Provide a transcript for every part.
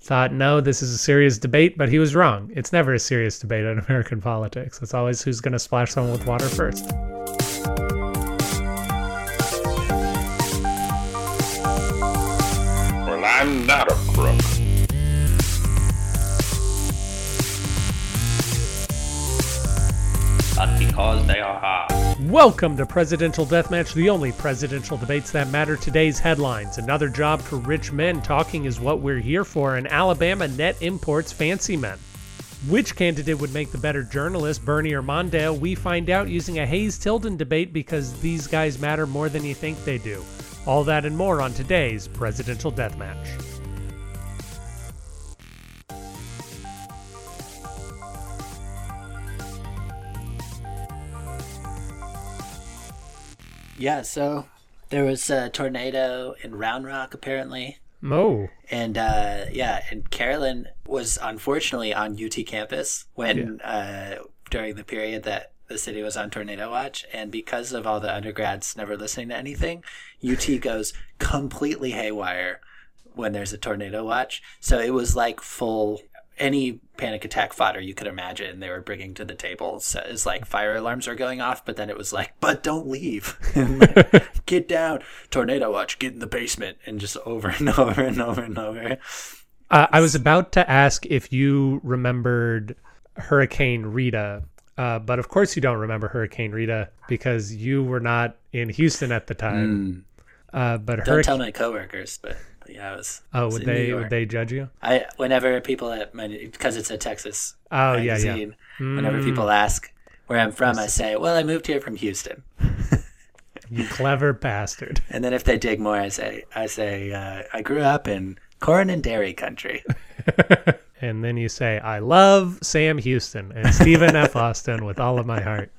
thought, no, this is a serious debate, but he was wrong. It's never a serious debate in American politics. It's always who's going to splash someone with water first. Well, I'm not a crook. Because they are. Welcome to Presidential Deathmatch, the only presidential debates that matter. Today's headlines Another job for rich men. Talking is what we're here for. And Alabama net imports fancy men. Which candidate would make the better journalist, Birney or Mondale? We find out using a Hayes Tilden debate because these guys matter more than you think they do. All that and more on today's Presidential Deathmatch. Yeah, so there was a tornado in Round Rock apparently. Mo. And uh, yeah, and Carolyn was unfortunately on UT campus when uh, during the period that the city was on tornado watch, and because of all the undergrads never listening to anything, UT goes completely haywire when there's a tornado watch. So it was like full any panic attack fodder you could imagine they were bringing to the table. So it's like fire alarms are going off but then it was like but don't leave. Get down. Tornado watch get in the basement. And just over and over and over and over. Uh, I was about to ask if you remembered Hurricane Rita, uh, but of course you don't remember Hurricane Rita because you were not in Houston at the time. Uh, but don't Hurricane. tell my coworkers but yeah I was Oh, was would they would they judge you? I whenever people at my because it's a Texas Oh yeah, yeah. magazine whenever people ask where I'm from I say well I moved here from Houston You clever bastard. and then if they dig more I say I say uh, I grew up in corn and dairy country And then you say, I love Sam Houston and Stephen F. Austin with all of my heart.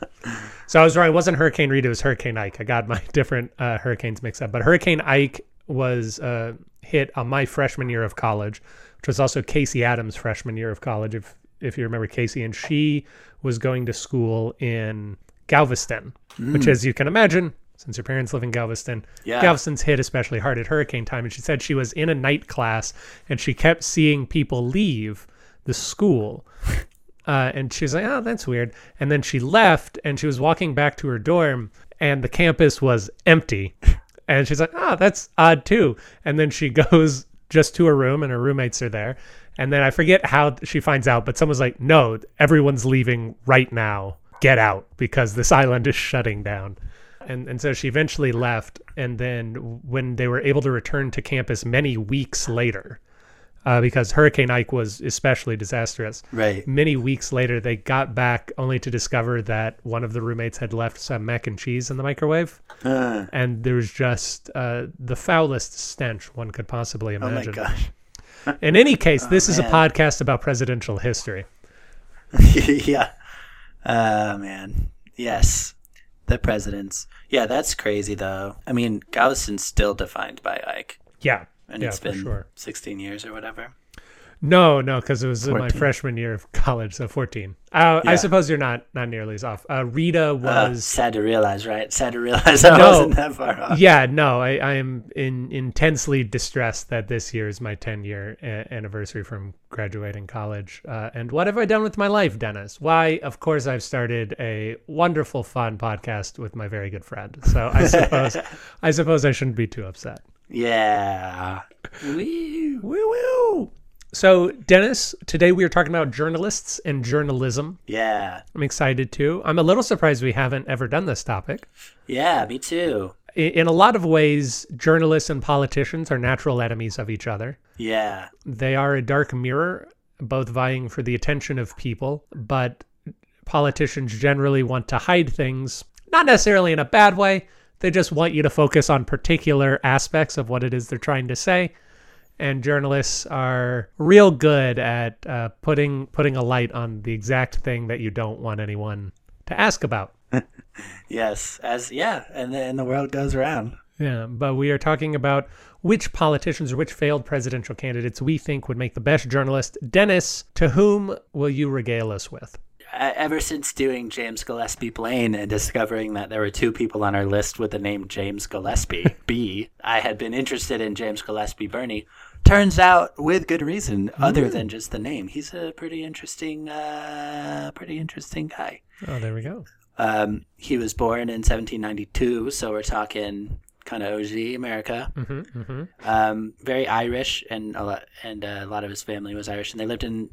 So I was wrong. It wasn't Hurricane Rita, it was Hurricane Ike. I got my different uh, hurricanes mixed up. But Hurricane Ike was uh, hit on my freshman year of college, which was also Casey Adams' freshman year of college, if, if you remember Casey. And she was going to school in Galveston, which, as you can imagine, since your parents live in Galveston, Yeah. Galveston's hit especially hard at hurricane time. And she said she was in a night class and she kept seeing people leave the school. Uh, and she's like, oh, that's weird. And then she left and she was walking back to her dorm and the campus was empty. And she's like, oh, that's odd too. And then she goes just to her room and her roommates are there. And then I forget how she finds out, but someone's like, no, everyone's leaving right now. Get out because this island is shutting down. And, and so she eventually left. And then when they were able to return to campus many weeks later, uh, because Hurricane Ike was especially disastrous, right many weeks later they got back only to discover that one of the roommates had left some mac and cheese in the microwave Uh, and there was just uh, the foulest stench one could possibly imagine. oh my gosh in any case this is a podcast about presidential history yeah. Oh man. Yes. The presidents. Yeah, that's crazy though. I mean, Galveston's still defined by Ike. yeah And yeah it's been sure. 16 years or whatever. no no because it was in my freshman year of college so 14 uh, i suppose you're not not nearly as off. Uh, rita Uh, was sad to realize, right? Sad to realize I No. wasn't that far off. yeah no I, I am in intensely distressed that this year is my 10 year a- anniversary from graduating college. Uh, and what have i done with my life dennis? Why of course i've started a wonderful fun podcast with my very good friend. So i suppose i suppose i shouldn't be too upset Yeah. Woo. woo woo so dennis today we are talking about journalists and journalism Yeah. i'm excited too i'm a little surprised we haven't ever done this topic Yeah, me too. In a lot of ways, journalists and politicians are natural enemies of each other. Yeah. They are a dark mirror, both vying for the attention of people, but politicians generally want to hide things, not necessarily in a bad way. They just want you to focus on particular aspects of what it is they're trying to say. And journalists are real good at uh, putting putting a light on the exact thing that you don't want anyone to ask about. Yes. As yeah, and then the world goes around. Yeah, but we are talking about which politicians or which failed presidential candidates we think would make the best journalist. Dennis, to whom will you regale us with? Ever since doing James Gillespie Blaine and discovering that there were two people on our list with the name James Gillespie B, I had been interested in James Gillespie Birney turns out with good reason, other than just the name. He's a pretty interesting, uh, pretty interesting guy. Oh, there we go. Um, he was born in 1792, so we're talking kind of OG America. hmm hmm Um, very Irish, and a lot, and uh, a lot of his family was Irish, and they lived in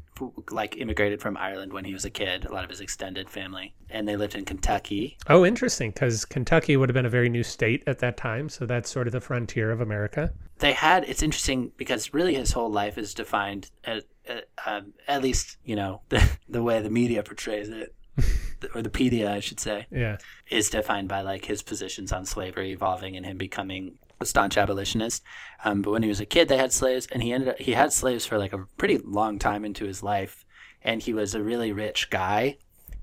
like immigrated from Ireland when he was a kid. A lot of his extended family, and they lived in Kentucky. Oh, interesting, because Kentucky would have been a very new state at that time, so that's sort of the frontier of America. They had it's interesting because really his whole life is defined at, at, um, at least you know the the way the media portrays it, or the pedia, I should say. Yeah. is defined by like his positions on slavery evolving and him becoming a staunch abolitionist. Um, but when he was a kid, they had slaves, and he ended up he had slaves for like a pretty long time into his life, and he was a really rich guy,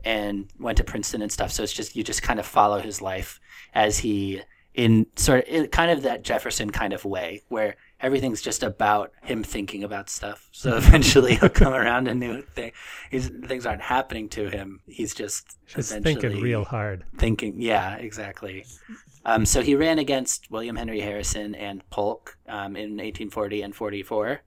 and went to Princeton and stuff. So it's just you just kind of follow his life as he in sort of in kind of that Jefferson kind of way where everything's just about him thinking about stuff. So eventually he'll come around and new thing. He's, things aren't happening to him. He's just Just eventually thinking real hard. thinking yeah exactly um, so he ran against william henry harrison and polk um, in 1840 and 44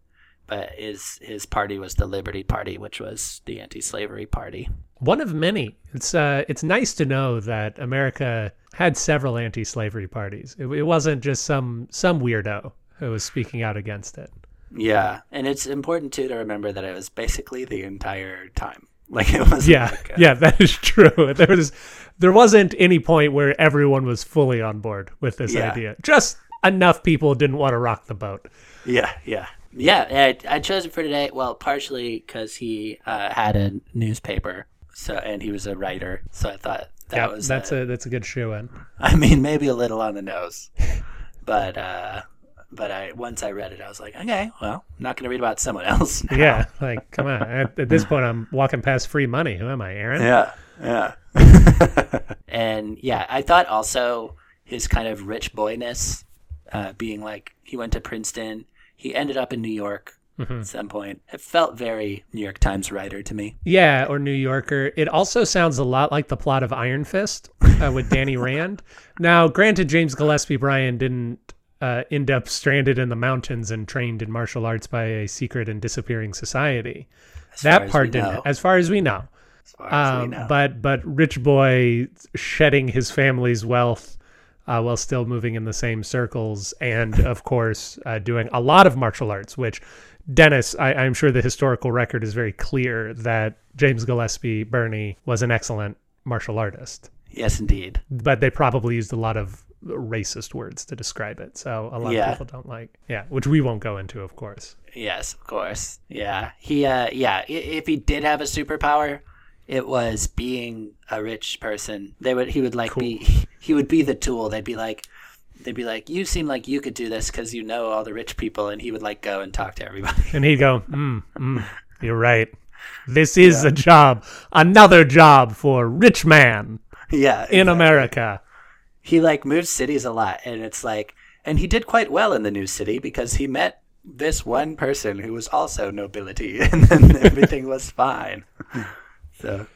but his his party was the liberty party which was the anti-slavery party One of many. It's uh, it's nice to know that America had several anti-slavery parties. It, it wasn't just some some weirdo who was speaking out against it. yeah and it's important too to remember that it was basically the entire time like it was Yeah, yeah, that is true. There was there wasn't any point where everyone was fully on board with this Yeah. idea. Just enough people didn't want to rock the boat. Yeah, yeah, yeah. I, I chose it for today. Well, partially because he uh, had a newspaper, so and he was a writer. So I thought that yeah, was that's uh, a that's a good shoe in. I mean, maybe a little on the nose, but uh, but I once I read it, I was like, okay, well, I'm not going to read about someone else. now. Yeah, like come on. At, at this point, I'm walking past free money. Who am I, Aaron? yeah, yeah. and yeah, I thought also his kind of rich boyness, uh, being like he went to Princeton, he ended up in New York. At some point, it felt very New York Times writer to me. Yeah, or New Yorker. It also sounds a lot like the plot of Iron Fist uh, with Danny Rand. Now, granted, James Gillespie Birney didn't uh, end up stranded in the mountains and trained in martial arts by a secret and disappearing society. As that part didn't, know. as far as we know. As far as we Um, know. but but rich boy shedding his family's wealth uh, while still moving in the same circles, and of course uh, doing a lot of martial arts. Which Dennis, I, I'm sure the historical record is very clear that James Gillespie Birney was an excellent martial artist, yes, indeed. but they probably used a lot of racist words to describe it. So a lot Yeah. of people don't like. Yeah, which we won't go into, of course. Yes, of course. Yeah. He uh yeah, if he did have a superpower, it was being a rich person. They would he would like be he would be the tool. They'd be like they'd be like, "You seem like you could do this cuz you know all the rich people." And he would like go and talk to everybody. And he'd go, mm, mm, "You're right. This is a job, another job for rich man yeah. in. America." He like moved cities a lot and it's like and he did quite well in the new city because he met this one person who was also nobility and then everything was fine. So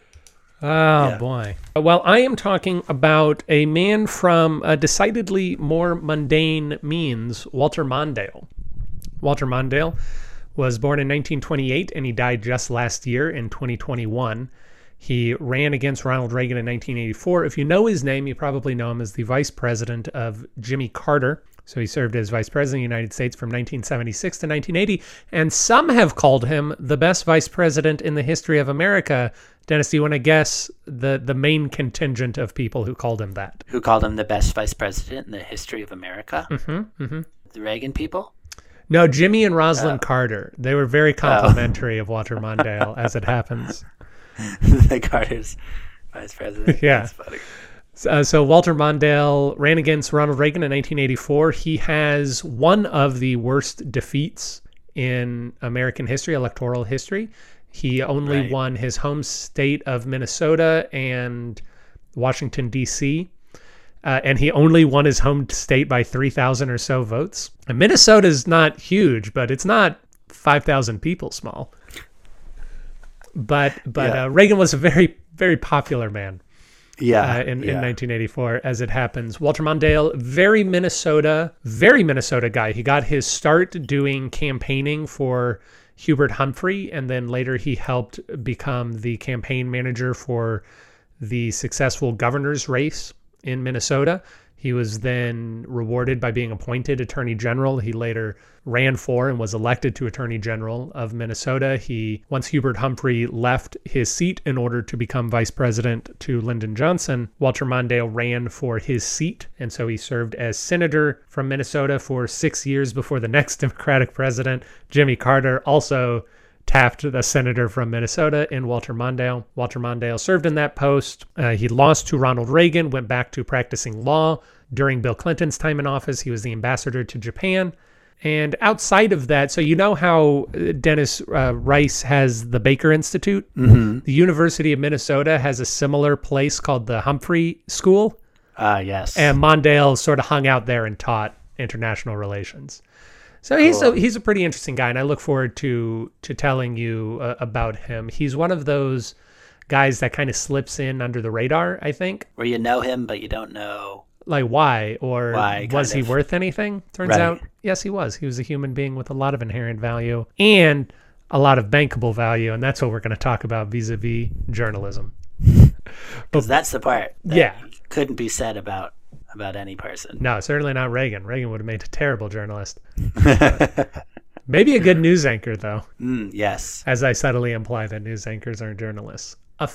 Oh boy. Well, I am talking about a man from a decidedly more mundane means, Walter Mondale. Walter Mondale was born in 1928 and he died just last year in 2021. He ran against Ronald Reagan in 1984. If you know his name, you probably know him as the vice president of Jimmy Carter. So he served as vice president of the United States from 1976 to 1980. And some have called him the best vice president in the history of America. Dennis, do you want to guess the, the main contingent of people who called him that? who called him the best vice president in the history of America? Mm-hmm, mm-hmm. The Reagan people? No, Jimmy and Rosalynn Carter. They were very complimentary of Walter Mondale, as it happens. the Carter's vice president. Yeah. Uh, so Walter Mondale ran against Ronald Reagan in 1984. He has one of the worst defeats in American history, electoral history. He only Right. won his home state of Minnesota and Washington D.C. Uh, and he only won his home state by 3,000 or so votes. And Minnesota's not huge, but it's not 5,000 people small. But but Yeah. uh, Reagan was a very very popular man. Yeah, uh, in, in 1984 as it happens. Walter Mondale, very Minnesota, very Minnesota guy. He got his start doing campaigning for Hubert Humphrey, and then later he helped become the campaign manager for the successful governor's race in Minnesota. He was then rewarded by being appointed Attorney General. He later ran for and was elected to Attorney General of Minnesota. He once Hubert Humphrey left his seat in order to become Vice President to Lyndon Johnson, Walter Mondale ran for his seat, and so he served as senator from Minnesota for 6 years before the next Democratic president, Jimmy Carter, also tapped a senator from Minnesota in Walter Mondale. Walter Mondale served in that post. Uh, he lost to Ronald Reagan, went back to practicing law. During Bill Clinton's time in office, he was the ambassador to Japan. And outside of that, so you know how uh, Dennis uh, Rice has the Baker Institute? Mm-hmm. The University of Minnesota has a similar place called the Humphrey School. Ah, yes. And Mondale sort of hung out there and taught international relations. So he's a he's a pretty interesting guy, and I look forward to to telling you uh, about him. He's one of those guys that kind of slips in under the radar. I think, Where you know him, but you don't know. like why or Why, was he of. worth anything? Turns Right. out, yes, he was. He was a human being with a lot of inherent value and a lot of bankable value, and that's what we're going to talk about vis-a-vis journalism. Because that's the part that Yeah. couldn't be said about about any person. No, certainly not Reagan. Reagan would have made a terrible journalist. Maybe a good news anchor, though. Mm, yes. as I subtly imply that news anchors aren't journalists. A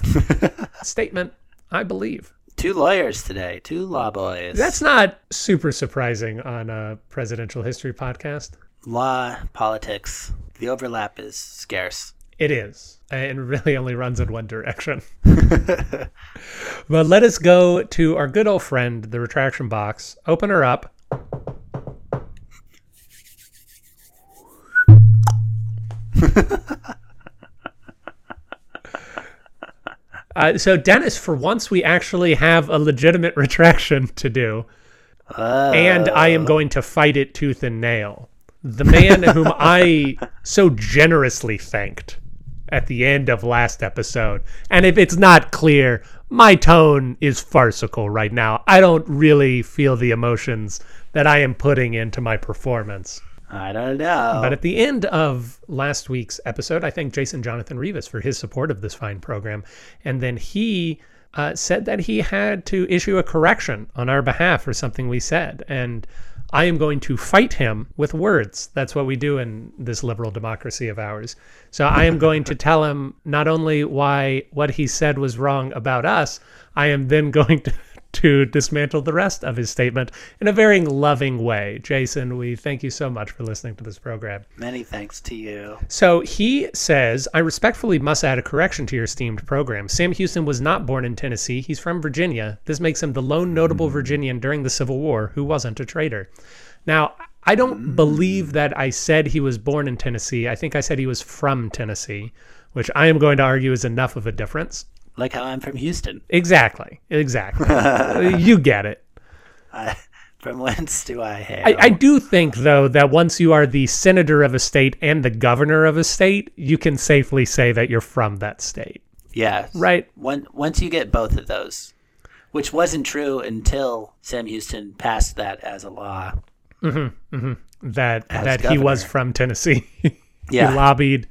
statement, I believe. Two lawyers today. Two law boys. That's not super surprising on a presidential history podcast. law, politics. The overlap is scarce. It is. And it really only runs in one direction. but let us go to our good old friend, the retraction box. Open her up. Uh, so, Dennis, for once, we actually have a legitimate retraction to do. and I am going to fight it tooth and nail. The man whom I so generously thanked at the end of last episode. And if it's not clear, my tone is farcical right now. I don't really feel the emotions that I am putting into my performance. I don't know. But at the end of last week's episode, I thank Jason Jonathan Rivas for his support of this fine program. And then he uh, said that he had to issue a correction on our behalf for something we said. And I am going to fight him with words. That's what we do in this liberal democracy of ours. So I am going to tell him not only why what he said was wrong about us, I am then going to to dismantle the rest of his statement in a very loving way. Jason, we thank you so much for listening to this program. Many thanks to you. So he says, I respectfully must add a correction to your esteemed program. Sam Houston was not born in Tennessee. He's from Virginia. This makes him the lone notable mm-hmm. Virginian during the Civil War who wasn't a traitor. Now, I don't mm-hmm. believe that I said he was born in Tennessee. I think I said he was from Tennessee, which I am going to argue is enough of a difference. Like how I'm from Houston. Exactly. Exactly. you get it. I, from whence do I hail? I, I do think, though, that once you are the senator of a state and the governor of a state, you can safely say that you're from that state. yeah. Right. One, once you get both of those, which wasn't true until Sam Houston passed that as a law. Mm-hmm. Mm-hmm. That As that he was from Tennessee. Yeah. he lobbied.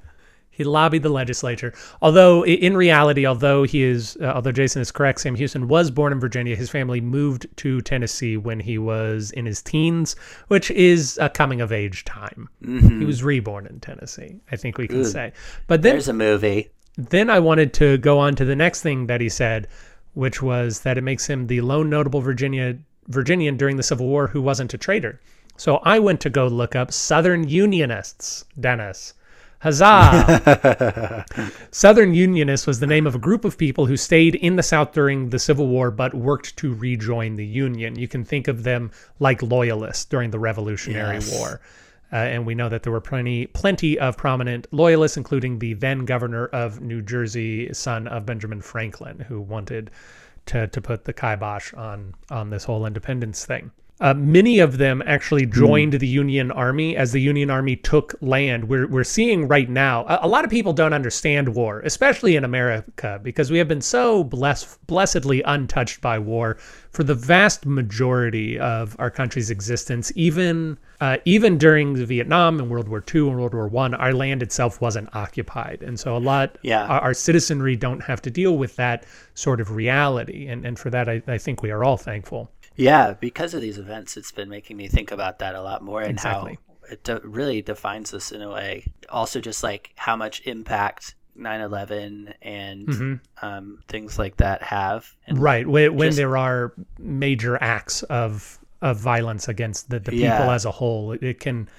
He lobbied the legislature. Although in reality, although he is, uh, although Jason is correct, Sam Houston was born in Virginia. His family moved to Tennessee when he was in his teens, which is a coming of age time. He was reborn in Tennessee. I think we can Good. say. But then There's a movie. then I wanted to go on to the next thing that he said, which was that it makes him the lone notable Virginia Virginian during the Civil War who wasn't a traitor. So I went to go look up Southern Unionists, Dennis. Huzzah! Southern Unionists was the name of a group of people who stayed in the South during the Civil War but worked to rejoin the Union. You can think of them like loyalists during the Revolutionary Yes. War. Uh, and we know that there were plenty, plenty of prominent loyalists, including the then governor of New Jersey, son of Benjamin Franklin, who wanted to, to put the kibosh on on this whole independence thing. Uh, many of them actually joined the Union Army as the Union Army took land. We're, we're seeing right now, a, a lot of people don't understand war, especially in America, because we have been so bless, blessedly untouched by war for the vast majority of our country's existence. Even uh, even during the Vietnam and World War II and World War One, our land itself wasn't occupied, and so a lot Yeah. our, our citizenry don't have to deal with that sort of reality, and and for that, I, I think we are all thankful. Yeah, because of these events, it's been making me think about that a lot more and Exactly. how it de- really defines us in a way. Also, just like how much impact 9 11 and um, things like that have. And Right. When, when there are major acts of of violence against the, the people Yeah. as a whole, it, it can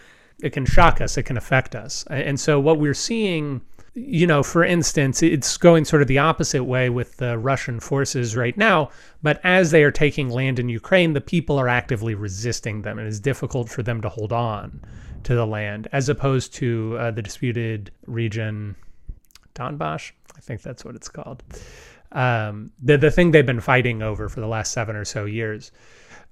it can shock us. It can affect us. And so what we're seeing, you know, for instance, it's going sort of the opposite way with the Russian forces right now. But as they are taking land in Ukraine, the people are actively resisting them. and It is difficult for them to hold on to the land, as opposed to uh, the disputed region Donbass. I think that's what it's called. Um, the the thing they've been fighting over for the last seven or so years.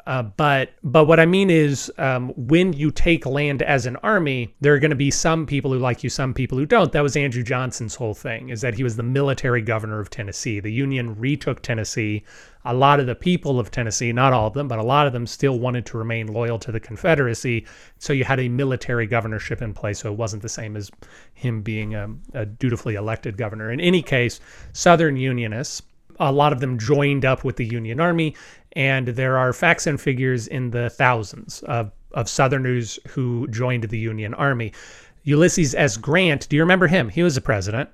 Uh, but but what I mean is, um, when you take land as an army, there are going to be some people who like you, some people who don't. That was Andrew Johnson's whole thing, is that he was the military governor of Tennessee. The Union retook Tennessee. A lot of the people of Tennessee, not all of them, but a lot of them still wanted to remain loyal to the Confederacy. So you had a military governorship in place. So it wasn't the same as him being a, a dutifully elected governor. In any case, Southern Unionists a lot of them joined up with the Union Army, and there are facts and figures in the thousands of, of Southerners who joined the Union Army. Ulysses S. Grant, do you remember him? He was a president.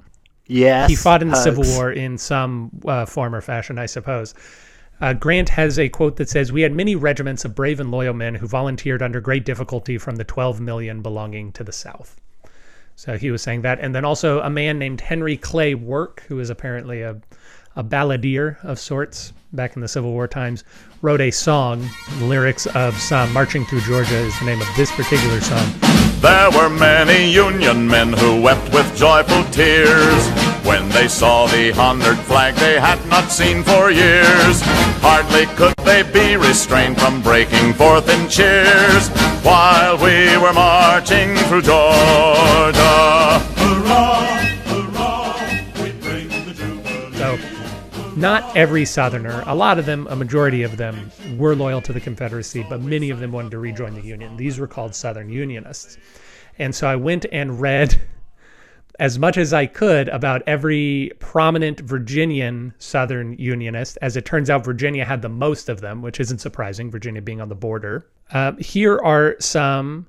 yes, He fought in the Civil. War in some uh, form or fashion, I suppose. Uh, Grant has a quote that says, We had many regiments of brave and loyal men who volunteered under great difficulty from the 12 million belonging to the South. So he was saying that. And then also a man named Henry Clay Work, who is apparently a, a balladeer of sorts back in the Civil War times, wrote a song. The lyrics of some Marching Through Georgia is the name of this particular song. There were many Union men who wept with joyful tears when they saw the honored flag they had not seen for years. Hardly could they be restrained from breaking forth in cheers while we were marching through Georgia. Hurrah, hurrah, not every Southerner, a lot of them, a majority of them, were loyal to the Confederacy, but many of them wanted to rejoin the Union. These were called Southern Unionists. And so I went and read as much as I could about every prominent Virginian Southern Unionist. As it turns out, Virginia had the most of them, which isn't surprising, Virginia being on the border. Uh, here are some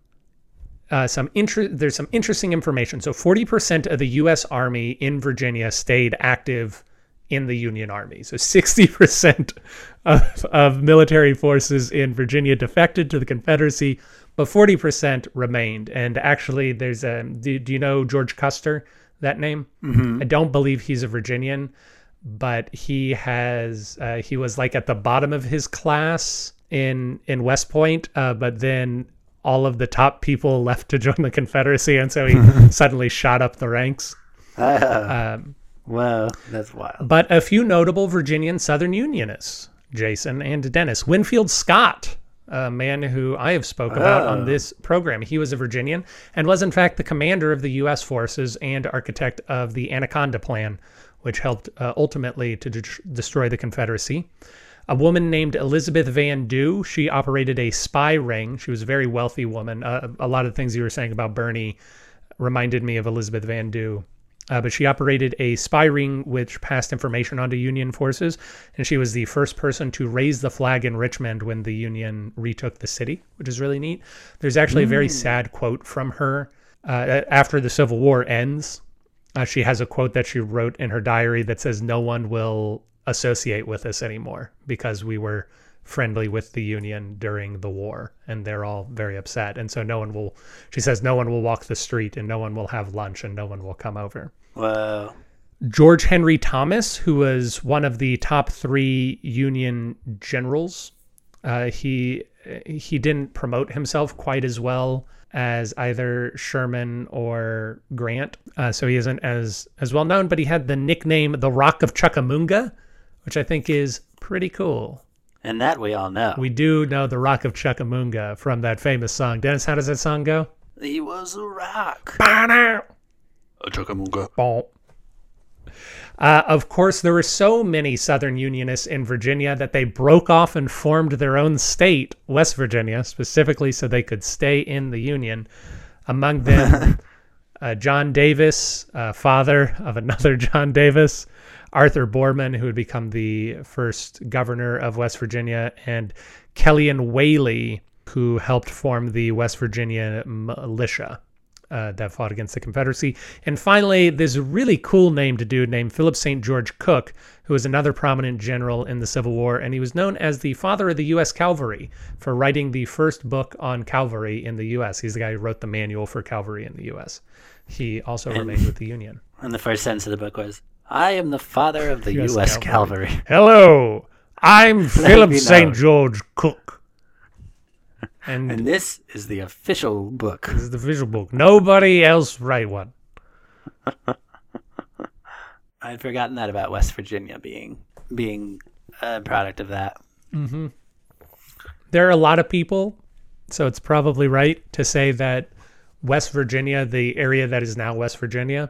uh, some there's some interesting information. So 40% of the U.S. Army in Virginia stayed active in the Union Army. So 60% of, of military forces in Virginia defected to the Confederacy, but 40% remained. And actually, there's a. Do, do you know George Custer? That name? I don't believe he's a Virginian, but he has. Uh, he was like at the bottom of his class in in West Point, uh, but then all of the top people left to join the Confederacy, and so he suddenly shot up the ranks. Um, Wow, that's wild. but a few notable Virginian Southern Unionists, Jason and Dennis. Winfield Scott, a man who I have spoke about on this program. He was a Virginian and was in fact the commander of the U.S. forces and architect of the Anaconda Plan, which helped uh, ultimately to de destroy the Confederacy. A woman named Elizabeth Van Lew, she operated a spy ring. She was a very wealthy woman. Uh, a lot of the things you were saying about Birney reminded me of Elizabeth Van Lew. Uh, but she operated a spy ring which passed information onto Union forces, and she was the first person to raise the flag in Richmond when the Union retook the city, which is really neat. There's actually a very sad quote from her uh, after the Civil War ends. Uh, she has a quote that she wrote in her diary that says, "No one will associate with us anymore because we were friendly with the Union during the war, and they're all very upset. And so no one will." She says, "No one will walk the street, and no one will have lunch, and no one will come over." Whoa. George Henry Thomas, who was one of the top three Union generals, uh, he he didn't promote himself quite as well as either Sherman or Grant, uh, so he isn't as as well known. But he had the nickname the Rock of Chickamauga, which I think is pretty cool. And that we all know. We do know the Rock of Chickamauga from that famous song. Dennis, how does that song go? he was a rock. Bonk. Uh, of course, there were so many Southern Unionists in Virginia that they broke off and formed their own state, West Virginia, specifically so they could stay in the Union. Among them, uh, John Davis, uh, father of another John Davis, Arthur Boreman, who would become the first governor of West Virginia, and Kellian Whaley, who helped form the West Virginia militia uh, that fought against the Confederacy. And finally, this really cool named dude named Philip St. George Cooke, who was another prominent general in the Civil War, and he was known as the father of the U.S. Cavalry for writing the first book on cavalry in the U.S. He's the guy who wrote the manual for cavalry in the U.S. He also remained with the Union. And the first sentence of the book was, I am the father of the US U.S. Cavalry. Cavalry. Hello, I'm Philip me St. George Cooke. And, And this is the official book. this is the visual book. Nobody else write one. I'd forgotten that about West Virginia being being a product of that. Mm-hmm. there are a lot of people, so it's probably right to say that West Virginia, the area that is now West Virginia,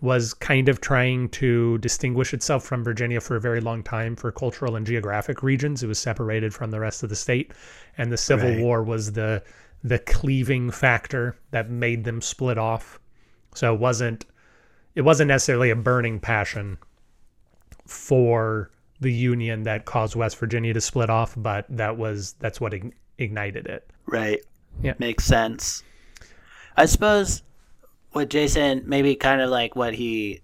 was kind of trying to distinguish itself from Virginia for a very long time for cultural and geographic regions. It was separated from the rest of the state, and the Civil Right. War was the the cleaving factor that made them split off. So it wasn't it wasn't necessarily a burning passion for the union that caused West Virginia to split off, but that was that's what ignited it. Right. Yeah. Makes sense. I suppose what Jason maybe kind of like what he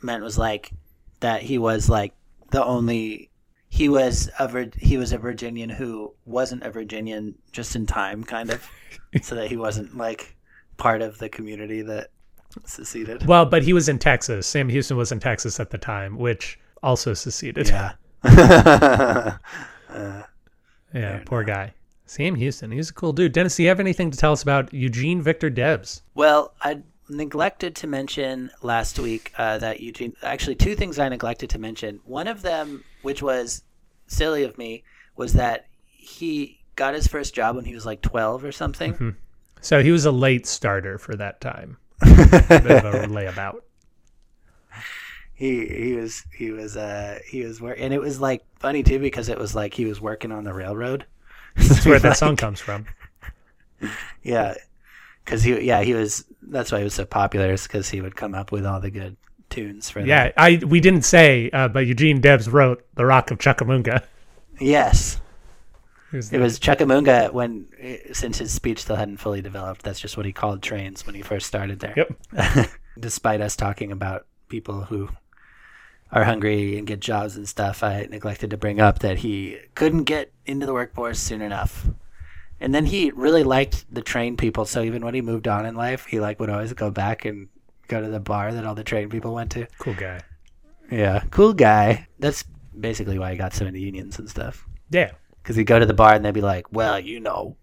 meant was like that he was like the only he was a he was a Virginian who wasn't a Virginian just in time kind of so that he wasn't like part of the community that seceded. Well, but he was in Texas. Sam Houston was in Texas at the time, which also seceded. Yeah. Uh, yeah, poor guy. Sam Houston, he's a cool dude. Dennis, do you have anything to tell us about Eugene Victor Debs? Well, I neglected to mention last week uh, that Eugene. Actually, two things I neglected to mention. One of them, which was silly of me, was that he got his first job when he was like 12 or something. So he was a late starter for that time. a bit of a layabout. He he was he was uh he was work and it was like funny too because it was like he was working on the railroad. That's where that song comes from. Yeah, because he yeah he was that's why he was so popular is because he would come up with all the good tunes for Yeah, I we didn't say, uh, but Eugene Debs wrote "The Rock of Chickamauga." Yes, It was Chickamauga when, eh, since his speech still hadn't fully developed, that's just what he called trains when he first started there. Yep. Despite us talking about people who are hungry and get jobs and stuff, I neglected to bring up that he couldn't get into the workforce soon enough. And then he really liked the train people, so even when he moved on in life, he like would always go back and go to the bar that all the train people went to. cool guy. Yeah, cool guy. That's basically why he got so into unions and stuff. Yeah. Because he'd go to the bar and they'd be like, well, you know,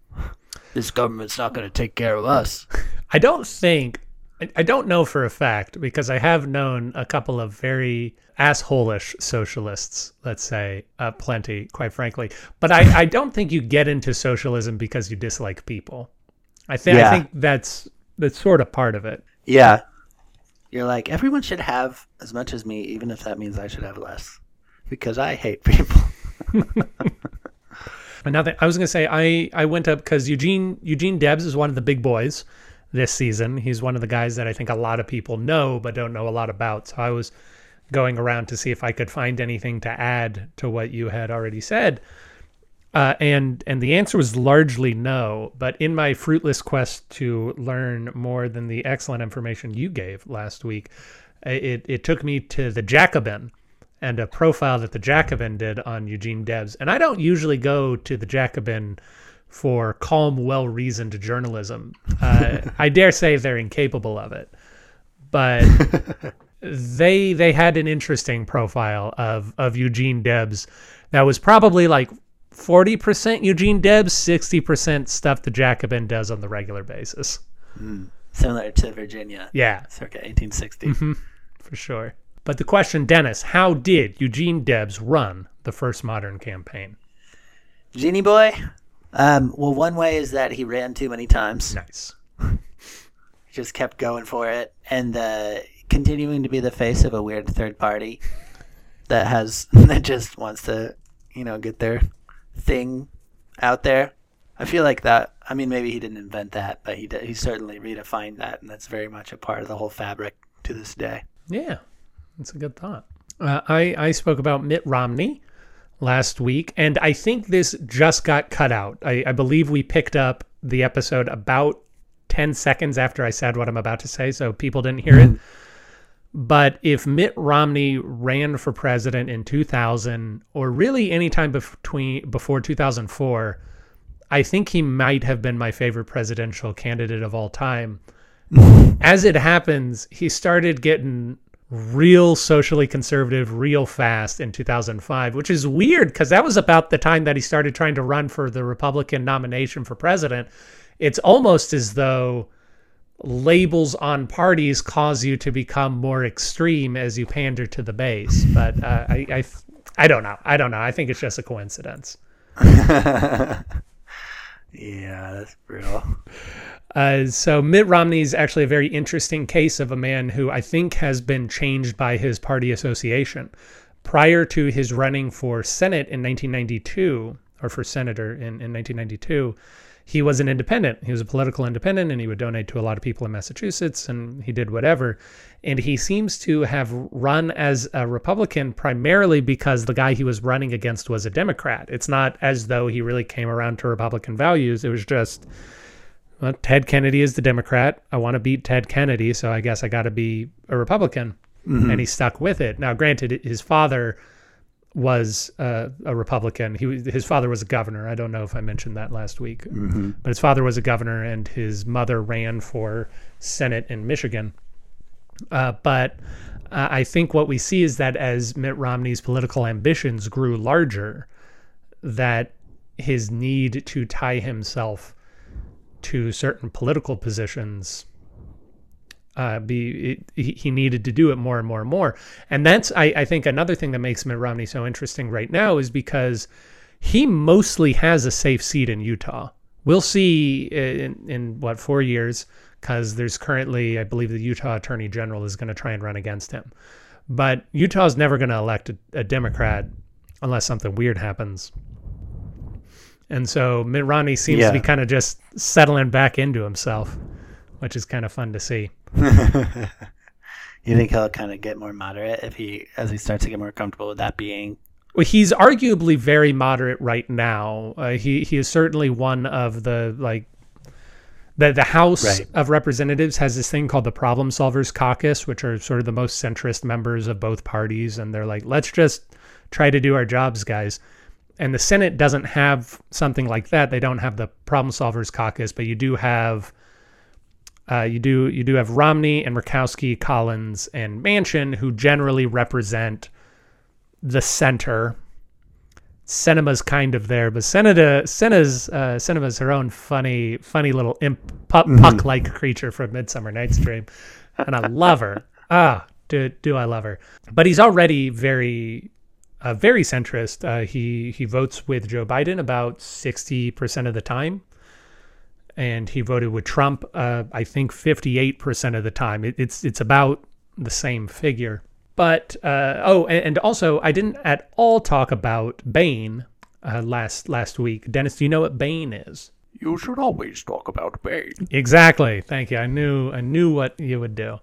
this government's not going to take care of us. I don't think I- I don't know for a fact because I have known a couple of very assholish socialists, let's say, uh, plenty, quite frankly. But I, I don't think you get into socialism because you dislike people. I think I think that's that's sort of part of it. Yeah. You're like, everyone should have as much as me, even if that means I should have less. Because I hate people. Another, I was gonna say I I went up because Eugene Eugene Debs is one of the big boys this season. He's one of the guys that I think a lot of people know but don't know a lot about. So I was going around to see if I could find anything to add to what you had already said. Uh, and and the answer was largely no. But in my fruitless quest to learn more than the excellent information you gave last week, it it took me to the Jacobin and a profile that the Jacobin did on Eugene Debs. And I don't usually go to the Jacobin for calm, well reasoned journalism. Uh, I dare say they're incapable of it. But they they had an interesting profile of of Eugene Debs that was probably like 40% Eugene Debs, 60% stuff the Jacobin does on the regular basis. Similar to Virginia, Yeah, circa 1860. for sure. But the question, Dennis, how did Eugene Debs run the first modern campaign? Genie Boy. Um, well, one way is that he ran too many times. Nice. Just kept going for it and uh, continuing to be the face of a weird third party that has that just wants to, you know, get their thing out there. I feel like that. I mean, maybe he didn't invent that, but he did, he certainly redefined that, and that's very much a part of the whole fabric to this day. Yeah, that's a good thought. Uh, I I spoke about Mitt Romney last week, and I think this just got cut out. I, I believe we picked up the episode about ten seconds after I said what I'm about to say, so people didn't hear it. Mm-hmm. But if Mitt Romney ran for president in 2000, or really any time between before 2004, I think he might have been my favorite presidential candidate of all time. As it happens, he started getting real socially conservative real fast in 2005, which is weird because that was about the time that he started trying to run for the Republican nomination for president. It's almost as though labels on parties cause you to become more extreme as you pander to the base. But uh, I, I, I don't know. I don't know. I think it's just a coincidence. Yeah, that's brutal. Uh, so Mitt Romney is actually a very interesting case of a man who I think has been changed by his party association. Prior to his running for Senate in 1992, or for senator in, in 1992, he was an independent. He was a political independent and he would donate to a lot of people in Massachusetts and he did whatever. And he seems to have run as a Republican primarily because the guy he was running against was a Democrat. It's not as though he really came around to Republican values. It was just, well, Ted Kennedy is the Democrat. I want to beat Ted Kennedy, so I guess I got to be a Republican. And he stuck with it. Now, granted, his father was uh, a Republican. He was- his father was a governor. I don't know if I mentioned that last week, but his father was a governor, and his mother ran for Senate in Michigan. Uh, but uh, I think what we see is that as Mitt Romney's political ambitions grew larger, that his need to tie himself to certain political positions uh, be it, he, needed to do it more and more and more. And that's I, I think another thing that makes Mitt Romney so interesting right now is because he mostly has a safe seat in Utah. We'll see in, in what four years because there's currently I believe the Utah Attorney General is going to try and run against him. But Utah's never going to elect a, a Democrat unless something weird happens. And so Mitt Romney seems Yeah. to be kind of just settling back into himself, which is kind of fun to see. You think he'll kind of get more moderate if he, as he starts to get more comfortable with that being? Well, he's arguably very moderate right now. Uh, he he is certainly one of the like the the House Right. of Representatives has this thing called the Problem Solvers Caucus, which are sort of the most centrist members of both parties, and they're like, let's just try to do our jobs, guys. And the Senate doesn't have something like that. They don't have the Problem Solvers Caucus, but you do have uh, you do you do have Romney and Murkowski, Collins, and Manchin, who generally represent the center. Sinema's kind of there, but Senata Sena's uh, Sinema's her own funny, funny little imp, puck, puck-like creature from Midsummer Night's Dream, and I love her. Ah, do do I love her? But he's already very, uh, very centrist. Uh, he he votes with Joe Biden about sixty percent of the time, and he voted with Trump. Uh, I think fifty-eight percent of the time. It, it's it's about the same figure. But uh, oh, and, and also I didn't at all talk about Bain uh, last last week. Dennis, do you know what Bain is? You should always talk about Bain. Exactly. Thank you. I knew I knew what you would do.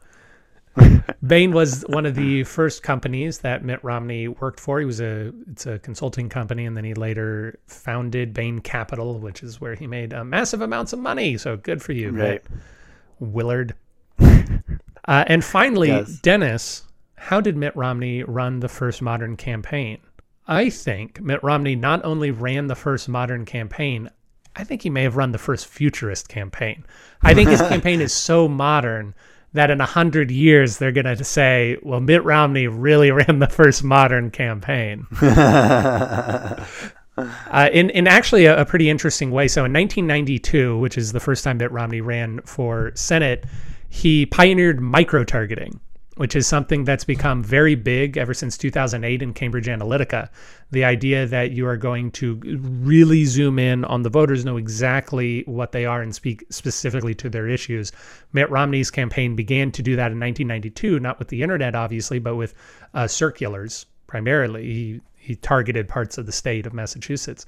Bain was one of the first companies that Mitt Romney worked for. He was a it's a consulting company, and then he later founded Bain Capital, which is where he made uh, massive amounts of money. So good for you, Right. Willard. uh, and finally, Yes. Dennis, how did Mitt Romney run the first modern campaign? I think Mitt Romney not only ran the first modern campaign, I think he may have run the first futurist campaign. I think his campaign is so modern that in a hundred years they're going to say, "Well, Mitt Romney really ran the first modern campaign." uh, in in actually a, a pretty interesting way. So in 1992, which is the first time Mitt Romney ran for Senate, he pioneered micro targeting. Which is something that's become very big ever since 2008 in Cambridge Analytica. The idea that you are going to really zoom in on the voters, know exactly what they are, and speak specifically to their issues. Mitt Romney's campaign began to do that in 1992, not with the internet, obviously, but with uh, circulars primarily. He, he targeted parts of the state of Massachusetts.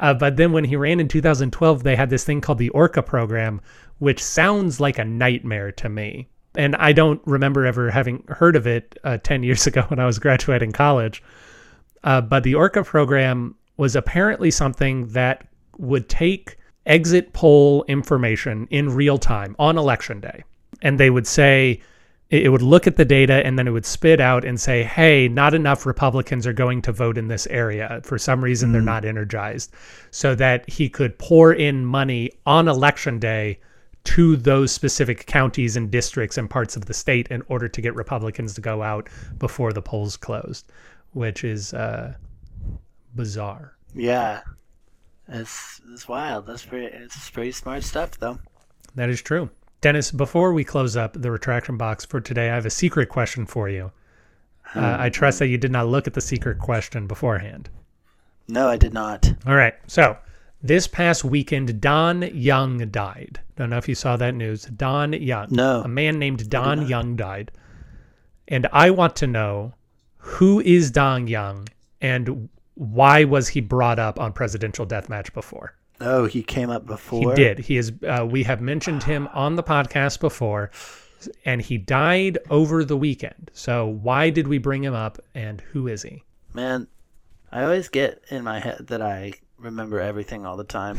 Uh, but then when he ran in 2012, they had this thing called the Orca program, which sounds like a nightmare to me and I don't remember ever having heard of it uh, 10 years ago when I was graduating college. Uh, but the ORCA program was apparently something that would take exit poll information in real time on election day. And they would say, it would look at the data and then it would spit out and say, hey, not enough Republicans are going to vote in this area. For some reason, mm. they're not energized. So that he could pour in money on election day to those specific counties and districts and parts of the state in order to get Republicans to go out before the polls closed, which is uh, bizarre. Yeah, it's it's wild. That's pretty. It's pretty smart stuff, though. That is true. Dennis, before we close up the retraction box for today, I have a secret question for you. Uh, I trust that you did not look at the secret question beforehand. No, I did not. All right. So this past weekend, Don Young died. Don't know if you saw that news. Don Young. No. A man named Don Young died. And I want to know who is Don Young and why was he brought up on Presidential Deathmatch before? Oh, he came up before? He did. He is. Uh, we have mentioned him on the podcast before, and he died over the weekend. So why did we bring him up, and who is he? Man, I always get in my head that I remember everything all the time.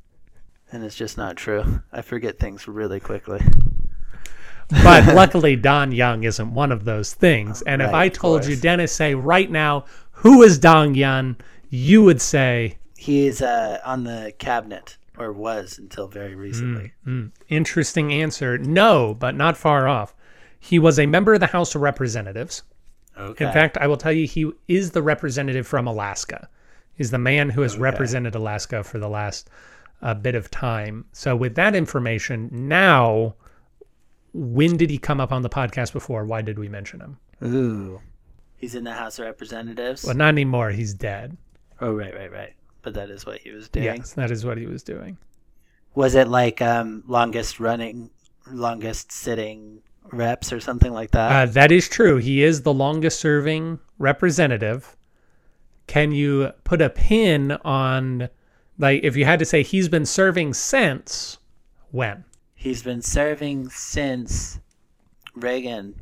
and it's just not true. I forget things really quickly. but luckily, Don Young isn't one of those things. And right, if I told you, Dennis, say right now, who is Don Young, you would say he's uh, on the cabinet or was until very recently. Mm, mm. Interesting answer. No, but not far off. He was a member of the House of Representatives. Okay. In fact, I will tell you, he is the representative from Alaska. He's the man who has okay. represented Alaska for the last uh, bit of time. So with that information, now, when did he come up on the podcast before? Why did we mention him? Ooh, he's in the House of Representatives. Well, not anymore. He's dead. Oh, right, right, right. But that is what he was doing. Yes, that is what he was doing. Was it like um, longest running, longest sitting reps or something like that? Uh, that is true. He is the longest serving representative can you put a pin on like if you had to say he's been serving since when? He's been serving since Reagan.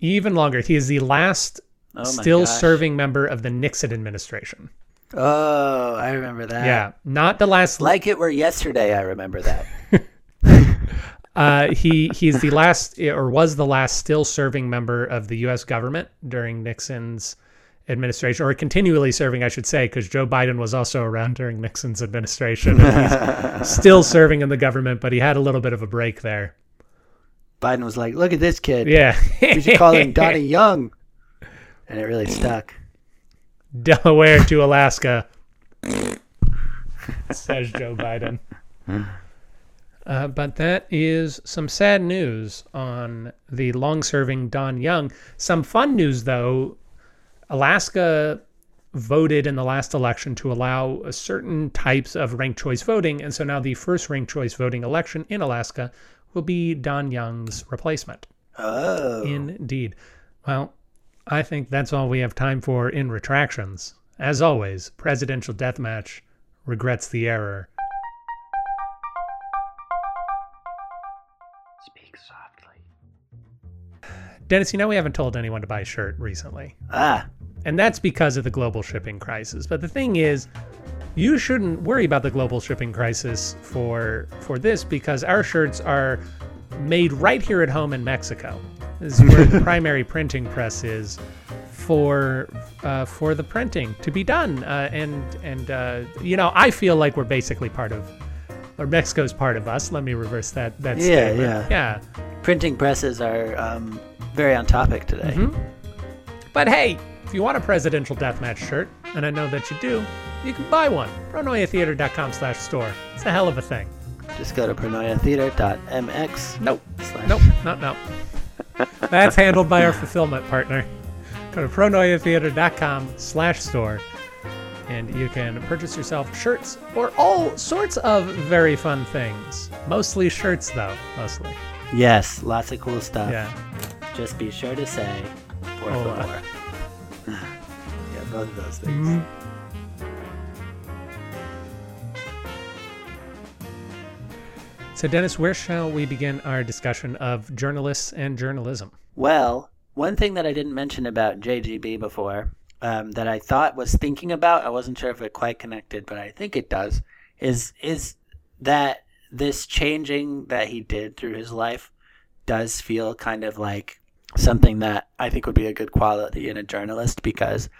Even longer. He is the last oh still gosh. serving member of the Nixon administration. Oh, I remember that. Yeah, not the last. Like it were yesterday. I remember that. uh, he he's the last or was the last still serving member of the U.S. government during Nixon's administration, or continually serving, I should say, because Joe Biden was also around during Nixon's administration. he's still serving in the government, but he had a little bit of a break there. Biden was like, "Look at this kid. Yeah, we should call him Donnie Young," and it really stuck. Delaware to Alaska, says Joe Biden. Uh, but that is some sad news on the long-serving Don Young. Some fun news, though, Alaska voted in the last election to allow certain types of ranked choice voting. And so now the first ranked choice voting election in Alaska will be Don Young's replacement. Oh. Indeed. Well, I think that's all we have time for in retractions. As always, Presidential Deathmatch regrets the error. Dennis, you know we haven't told anyone to buy a shirt recently. Ah. And that's because of the global shipping crisis. But the thing is, you shouldn't worry about the global shipping crisis for for this because our shirts are made right here at home in Mexico. This is where the primary printing press is for uh, for the printing to be done. Uh, and and uh, you know, I feel like we're basically part of, or Mexico's part of us. Let me reverse that. That yeah, statement. yeah, yeah. Printing presses are um, very on topic today. Mm -hmm. But hey, if you want a presidential deathmatch shirt, and I know that you do, you can buy one. PronoiaTheater.com slash store. It's a hell of a thing. Just go to pronoiatheater.mx. Nope. Slash. Nope. No, no. That's handled by our fulfillment partner. Go to pronoiatheater.com slash store and you can purchase yourself shirts or all sorts of very fun things. Mostly shirts, though. Mostly. Yes, lots of cool stuff. Yeah. Just be sure to say, por Hola. favor. yeah, both of those things. Mm-hmm. So, Dennis, where shall we begin our discussion of journalists and journalism? Well, one thing that I didn't mention about JGB before, um, that I thought was thinking about, I wasn't sure if it quite connected, but I think it does, is is that this changing that he did through his life does feel kind of like something that I think would be a good quality in a journalist because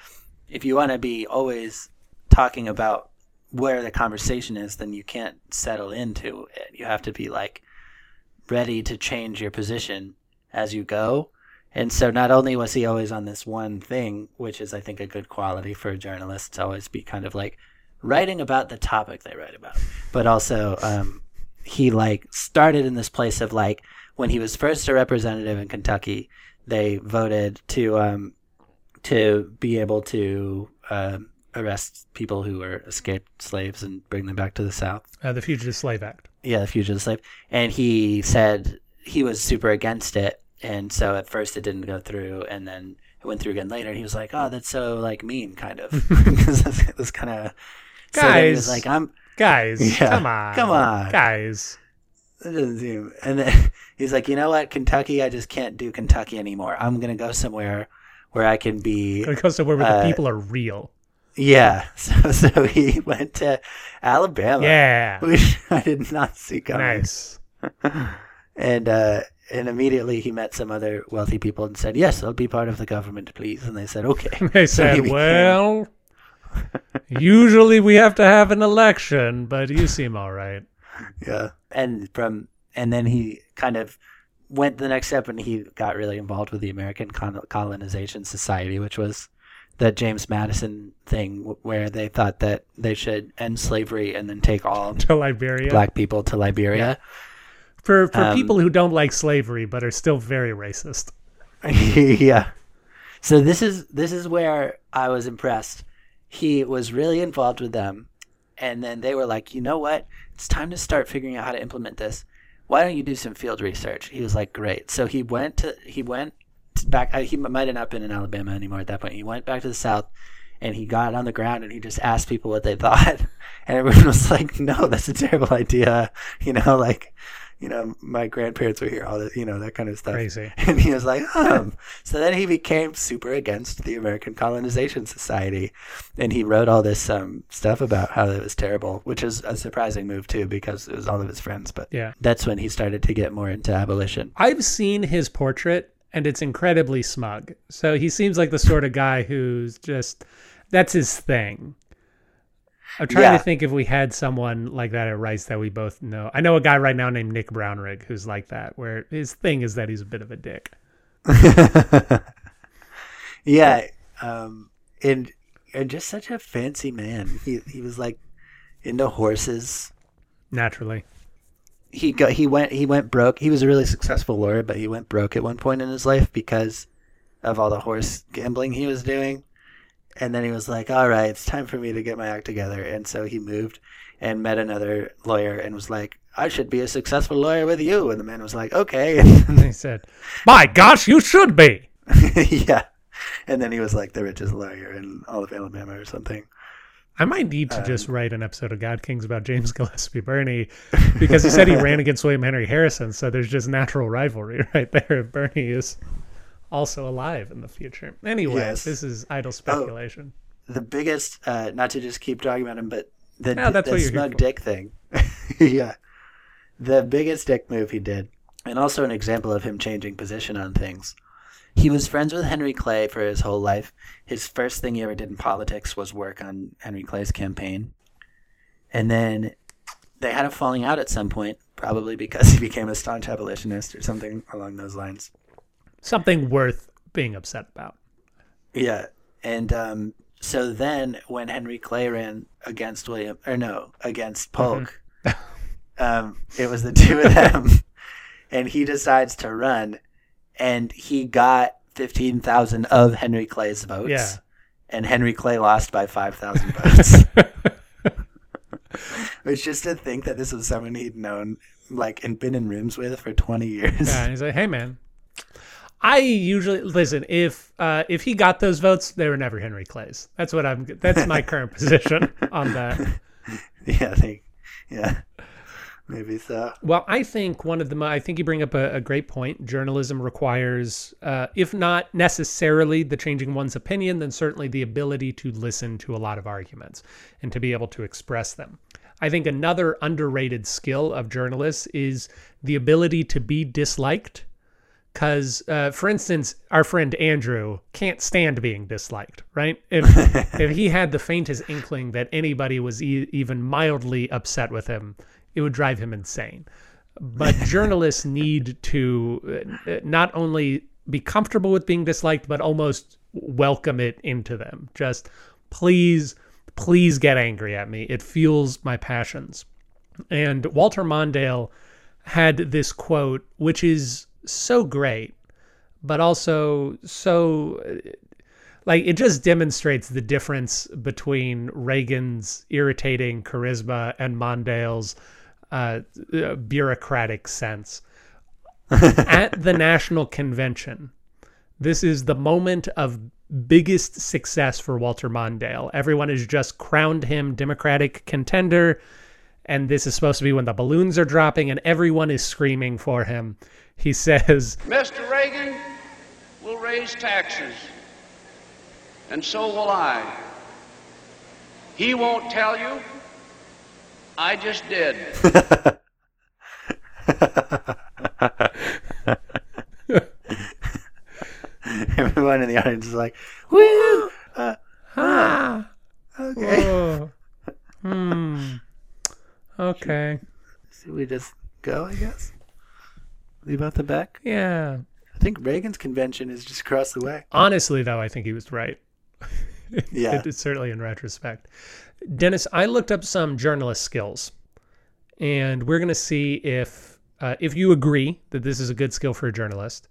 if you want to be always talking about where the conversation is, then you can't settle into it. You have to be like ready to change your position as you go. And so not only was he always on this one thing, which is I think a good quality for a journalist to always be kind of like writing about the topic they write about, but also um, he like started in this place of like when he was first a representative in Kentucky, they voted to um, to be able to um, arrest people who were escaped slaves and bring them back to the South. Uh, the Fugitive Slave Act. Yeah, the fugitive slave. And he said he was super against it. And so at first it didn't go through, and then it went through again later. And he was like, "Oh, that's so like mean, kind of." Because it was kind of. So he was Guys. like, "I'm." Guys, Yeah, come on. come on. Guys. It doesn't seem. And then he's like, "You know what, Kentucky? I just can't do Kentucky anymore. I'm gonna go somewhere where I can be." Gotta go somewhere where Uh, the people are real. Yeah. So so he went to Alabama. Yeah. Which I did not see coming. Nice. and uh, and immediately he met some other wealthy people and said, "Yes, I'll be part of the government, please." And they said, "Okay." They So said, became- well, usually we have to have an election, but you seem all right. yeah. And from and then he kind of went the next step, and he got really involved with the American Colonization Society, which was the James Madison thing, where they thought that they should end slavery and then take all To Liberia. black people to Liberia. For, for Um, people who don't like slavery but are still very racist. yeah. So this is this is where I was impressed. He was really involved with them, and then they were like, you know what? It's time to start figuring out how to implement this. Why don't you do some field research? He was like, great. So he went to he went back. uh, He might have not been in Alabama anymore at that point. He went back to the South, and he got on the ground and he just asked people what they thought, and everyone was like, no, that's a terrible idea. You know, like. You know, my grandparents were here, all that, you know, that kind of stuff. Crazy. And he was like, um. So then he became super against the American Colonization Society. And he wrote all this um, stuff about how it was terrible, which is a surprising move, too, because it was all of his friends. But Yeah. that's when he started to get more into abolition. I've seen his portrait and it's incredibly smug. So he seems like the sort of guy who's just that's his thing. I'm trying Yeah. to think if we had someone like that at Rice that we both know. I know a guy right now named Nick Brownrigg who's like that, where his thing is that he's a bit of a dick. Yeah. Um, and, and just such a fancy man. He, he was like into horses. Naturally. he got he went he went broke. He was a really successful lawyer, but he went broke at one point in his life because of all the horse gambling he was doing. And then he was like, "All right, it's time for me to get my act together." And so he moved and met another lawyer and was like, "I should be a successful lawyer with you." And the man was like, "Okay." And he said, "My gosh, you should be." yeah. And then he was like the richest lawyer in all of Alabama or something. I might need to Um, just write an episode of God Kings about James Gillespie Birney because he said he ran against William Henry Harrison, so there's just natural rivalry right there. Bernie is also alive in the future. Anyway, Yes. Oh. this is idle speculation. the biggest uh not to just keep talking about him but the, No, the smug dick thing yeah the biggest dick move he did and also an example of him changing position on things he was friends with henry clay for his whole life his first thing he ever did in politics was work on henry clay's campaign and then they had a falling out at some point probably because he became a staunch abolitionist or something along those lines Something worth being upset about. Yeah, and um, so then when Henry Clay ran against William, or no, against Polk, um, it was the two of them, and he decides to run, and he got fifteen thousand of Henry Clay's votes. Yeah. and Henry Clay lost by five thousand votes. It's just to think that this was someone he'd known, like, and been in rooms with for twenty years. Yeah, and he's like, "Hey, man, I usually listen. If uh, if he got those votes, they were never Henry Clay's. That's what I'm. That's my current position on that. yeah, I think, yeah, maybe so. Well, I think one of the. I think you bring up a, a great point. Journalism requires, uh, if not necessarily the changing one's opinion, then certainly the ability to listen to a lot of arguments and to be able to express them. I think another underrated skill of journalists is the ability to be disliked. Because, uh, for instance, our friend Andrew can't stand being disliked, right? If if he had the faintest inkling that anybody was e even mildly upset with him, it would drive him insane. But journalists need to uh, not only be comfortable with being disliked, but almost welcome it into them. Just please, please get angry at me. It fuels my passions. And Walter Mondale had this quote, which is so great, but also so like it just demonstrates the difference between Reagan's irritating charisma and Mondale's uh, uh, bureaucratic sense. At the national convention, this is the moment of biggest success for Walter Mondale. Everyone has just crowned him Democratic contender, and this is supposed to be when the balloons are dropping and everyone is screaming for him. He says, Mr. Reagan will raise taxes, and so will I. He won't tell you. I just did. Everyone in the audience is like, "Woo!" Uh, "Ah, okay. oh, hmm, okay, Should we just go? I guess. Leave out the back. yeah." I think Reagan's convention is just across the way. Honestly, though, I think he was right. Yeah. It- it's certainly in retrospect. Dennis, I looked up some journalist skills, and we're going to see if uh, if you agree that this is a good skill for a journalist,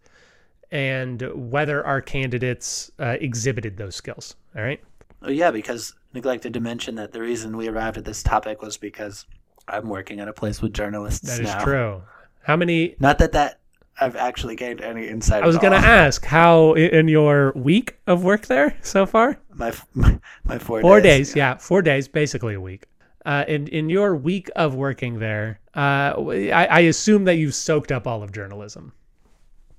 and whether our candidates uh, exhibited those skills. All right. Oh yeah, because neglected to mention that the reason we arrived at this topic was because I'm working at a place with journalists That is now. true. How many? Not that that I've actually gained any insight. I was going to ask how in your week of work there so far. my my, my four, Four days, yeah, four days, basically a week. Uh, in in your week of working there, uh, I, I assume that you've soaked up all of journalism.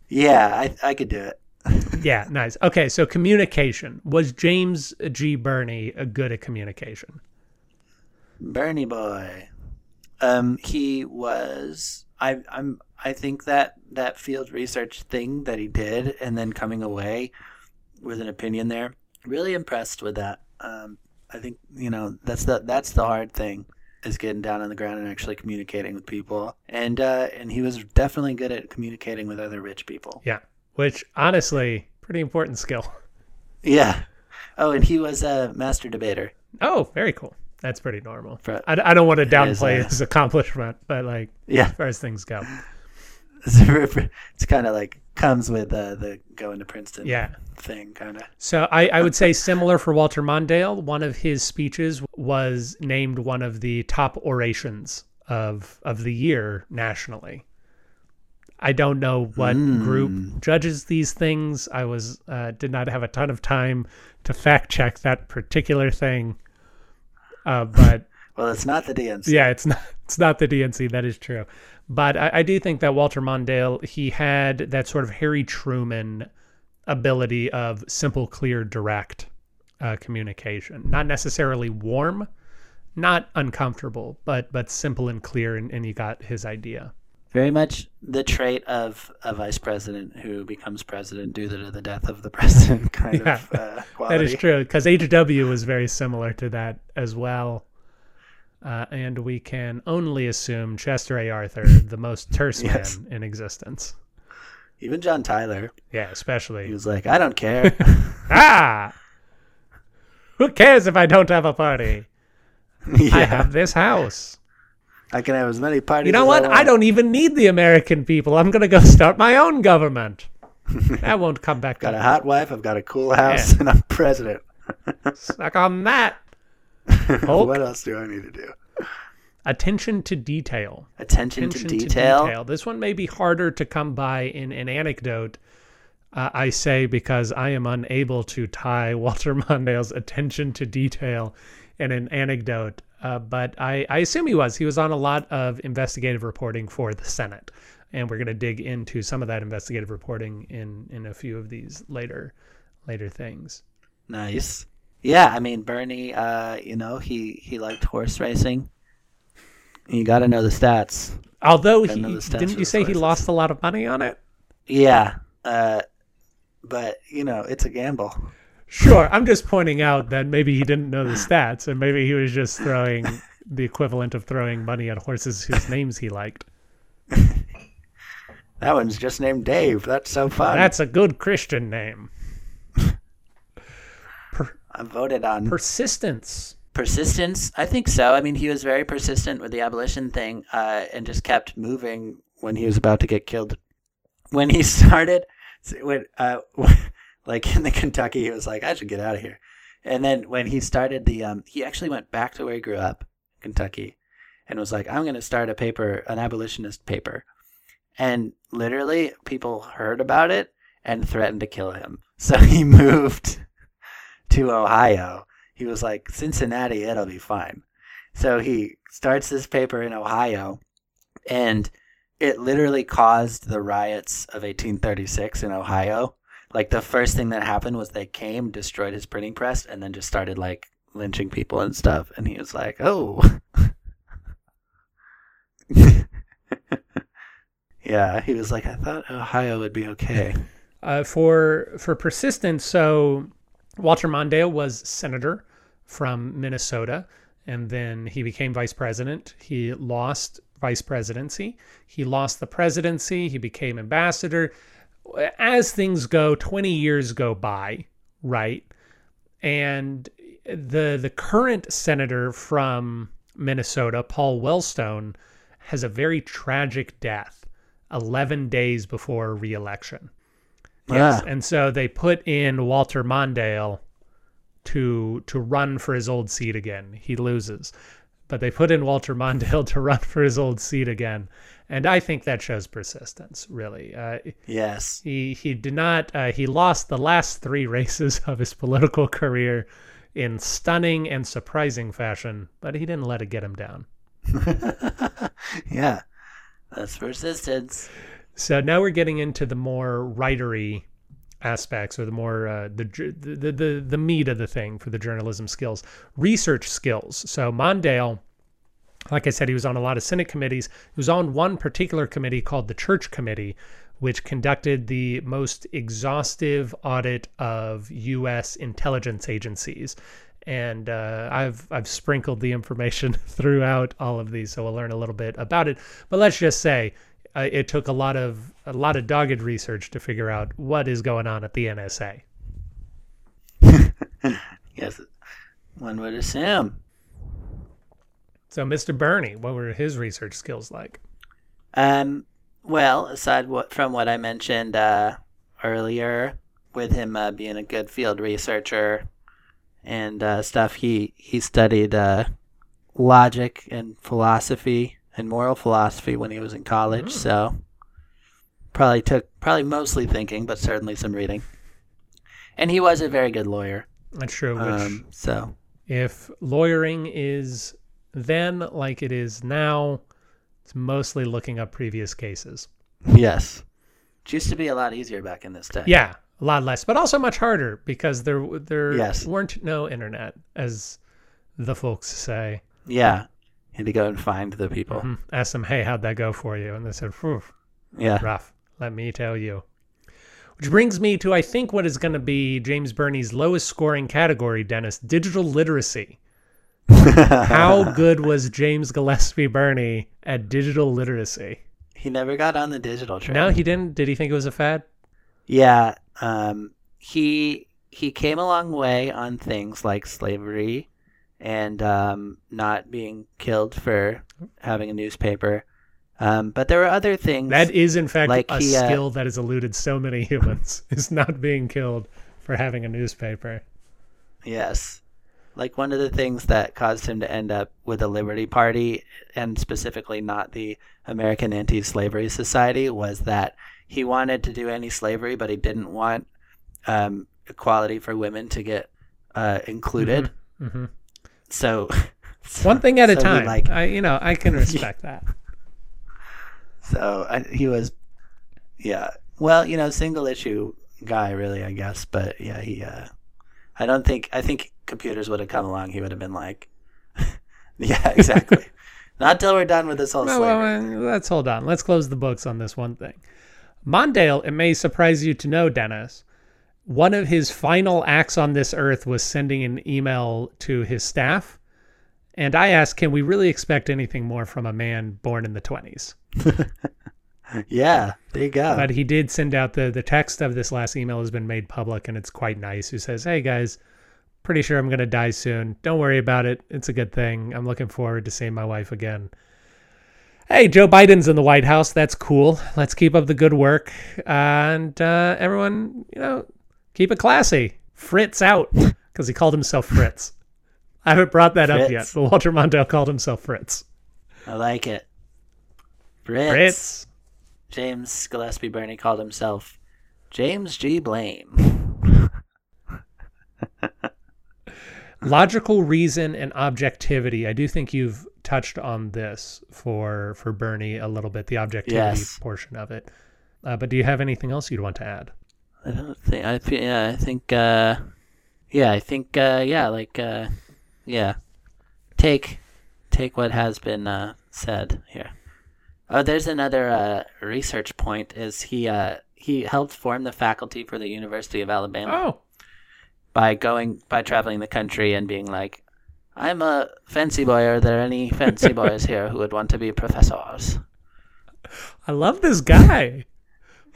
Yeah, I I could do it. Yeah, nice. Okay, so communication was James G. Birney a good at communication? Birney boy. Um, he was. I I'm. I think that that field research thing that he did, and then coming away with an opinion there, really impressed with that. Um, I think you know that's the that's the hard thing is getting down on the ground and actually communicating with people. And uh, and he was definitely good at communicating with other rich people. Yeah, which honestly, pretty important skill. Yeah. Oh, and he was a master debater. Oh, very cool. That's pretty normal. For- I, I don't want to is, downplay uh, his accomplishment, but like Yeah. as far as things go, it's kind of like comes with uh, the going to Princeton yeah. thing, kind of. So I, I would say similar for Walter Mondale. One of his speeches was named one of the top orations of of the year nationally. I don't know what group judges these things. I was uh, did not have a ton of time to fact check that particular thing, uh, but Well, it's not the DNC. yeah, it's not it's not the DNC. That is true, but I, I do think that Walter Mondale he had that sort of Harry Truman ability of simple, clear, direct uh, communication. Not necessarily warm, not uncomfortable, but but simple and clear, and, and you got his idea. Very much the trait of a vice president who becomes president due to the death of the president kind Yeah, of uh, quality. That is true because HW was very similar to that as well. Uh, and we can only assume Chester A. Arthur, the most terse Yes. man in existence. Even John Tyler, Yeah, especially he was like, I don't care. Ah! Who cares if I don't have a party? yeah. I have this house. I can have as many parties You know what? I, I don't even need the American people. I'm going to go start my own government. that won't come back. Got a hot wife. I've got a cool house, and I'm president. Suck on that. What else do I need to do? Attention to detail. Attention, Attention to, detail. This one may be harder to come by in an anecdote. Uh, I say because I am unable to tie Walter Mondale's attention to detail in an anecdote. Uh, but I, I assume he was. He was on a lot of investigative reporting for the Senate, and we're going to dig into some of that investigative reporting in in a few of these later later things. Nice. Yeah, I mean Birney. Uh, you know, he he liked horse racing. You got to know the stats. Although he stats didn't you say he lost a lot of money on it? Yeah. Uh, but you know, it's a gamble. Sure, I'm just pointing out that maybe he didn't know the stats, and maybe he was just throwing the equivalent of throwing money at horses whose names he liked. That one's just named Dave. That's so fun. That's a good Christian name. I voted on Persistence. persistence. I think so. I mean, he was very persistent with the abolition thing, uh, and just kept moving when he was about to get killed. When he started, when uh, like in the Kentucky, he was like, "I should get out of here." And then when he started the, um, he actually went back to where he grew up, Kentucky, and was like, "I'm going to start a paper, an abolitionist paper." And literally, people heard about it and threatened to kill him. So he moved to Ohio he was like, Cincinnati, it'll be fine. So he starts this paper in Ohio, and it literally caused the riots of 1836 in Ohio. Like, the first thing that happened was they came, destroyed his printing press, and then just started, like, lynching people and stuff. And he was like, oh. yeah, he was like, I thought Ohio would be okay. Uh, for for persistence, so Walter Mondale was senator from Minnesota, and then he became vice president. He lost vice presidency. He lost the presidency. He became ambassador. As things go, 20 years go by, right? And the the current senator from Minnesota, Paul Wellstone, has a very tragic death 11 days before reelection. Yes. Yeah. And so they put in Walter Mondale to to run for his old seat again. He loses. But they put in Walter Mondale to run for his old seat again. And I think that shows persistence, really. Uh, Yes. he he did not uh, he lost the last three races of his political career in stunning and surprising fashion, but he didn't let it get him down. yeah. That's persistence. So now we're getting into the more writery aspects or the more uh, the, the the the meat of the thing for the journalism skills, research skills. So Mondale, like I said, he was on a lot of Senate committees. He was on one particular committee called the Church Committee, which conducted the most exhaustive audit of U.S. intelligence agencies. And uh, I've I've sprinkled the information throughout all of these, so we'll learn a little bit about it. But let's just say uh, it took a lot of a lot of dogged research to figure out what is going on at the NSA. Yes. One would assume. So, Mr. Birney, what were his research skills like? Um, well, aside what, from what I mentioned uh, earlier, with him uh, being a good field researcher and uh, stuff, he he studied uh, logic and philosophy and moral philosophy when he was in college. So probably took probably mostly thinking, but certainly some reading. And he was a very good lawyer. That's true. which. Um, so if lawyering is then like it is now, it's mostly looking up previous cases. yes, it used to be a lot easier back in this day. Yeah, a lot less, but also much harder because there there Yes. weren't no internet, as the folks say. yeah. Had to go and find the people. Hmm. Ask them, hey, how'd that go for you? And they said, Phew, Yeah. rough. Let me tell you. Which brings me to, I think, what is going to be James Birney's lowest scoring category, Dennis digital literacy. How good was James Gillespie Birney at digital literacy? He never got on the digital train. No, he didn't. Did he think it was a fad? Yeah, um, he he came a long way on things like slavery and um, not being killed for having a newspaper. Um, but there were other things. That is, in fact, Like a he, uh, skill that has eluded so many humans is not being killed for having a newspaper. Yes. Like one of the things that caused him to end up with the Liberty Party and specifically not the American Anti Slavery Society was that he wanted to do anti slavery, but he didn't want um, equality for women to get uh, included. Mhm. So, One thing at a so he, time. like- I, you know, I can respect that. so I, he was, yeah. Well, you know, single issue guy, really, I guess. But yeah, he, uh, I don't think, I think computers would have come along. He would have been like, yeah, exactly. Not till we're done with this whole Well, well, uh, let's hold on. Let's close the books on this one thing. Mondale, it may surprise you to know, Dennis, one of his final acts on this earth was sending an email to his staff. And I asked, can we really expect anything more from a man born in the 20s? Yeah, there you go. But he did send out the the text of this last email has been made public and it's quite nice. Who says, "Hey guys, pretty sure I'm gonna die soon. Don't worry about it. It's a good thing. I'm looking forward to seeing my wife again." Hey, Joe Biden's in the White House. That's cool. Let's keep up the good work, and uh, everyone, you know, keep it classy. Fritz out because he called himself Fritz. I haven't brought that up yet, but Walter Mondale called himself Fritz. I like it. Fritz. Fritz. James Gillespie Birney called himself James G. Blame. logical reason and objectivity i do think you've touched on this for for birney a little bit the objectivity Yes. portion of it uh, but do you have anything else you'd want to add I don't think I feel yeah, I think uh yeah, I think uh yeah, like uh yeah. Take take what has been uh said here. Oh, there's another uh research point is he uh he helped form the faculty for the University of Alabama oh by going by traveling the country and being like I'm a fancy boy. Are there any fancy boys here who would want to be professors? i love this guy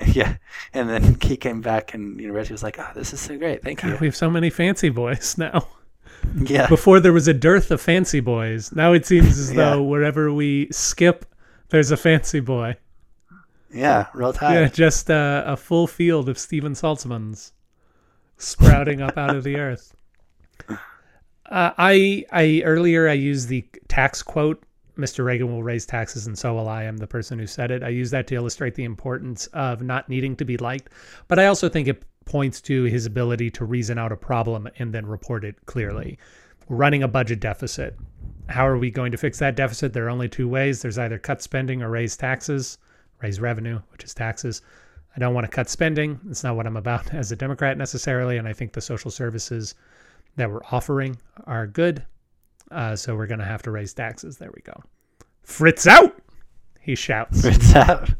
yeah, and then he came back, and you know, Reggie was like, "Oh, this is so great, thank you." we have so many fancy boys now Yeah, before there was a dearth of fancy boys now it seems as Yeah. though wherever we skip there's a fancy boy yeah, real tide. yeah just uh, a full field of steven saltzmans sprouting up out of the earth Uh, I I earlier I used the tax quote. Mr. Reagan will raise taxes, and so will I. I'm the person who said it. I use that to illustrate the importance of not needing to be liked, but I also think it points to his ability to reason out a problem and then report it clearly. We're running a budget deficit. How are we going to fix that deficit? There are only two ways. There's either cut spending or raise taxes, raise revenue, which is taxes. I don't want to cut spending. It's not what I'm about as a Democrat necessarily, and I think the social services that we're offering are good. Uh, so we're going to have to raise taxes. There we go. Fritz out, he shouts. It's out.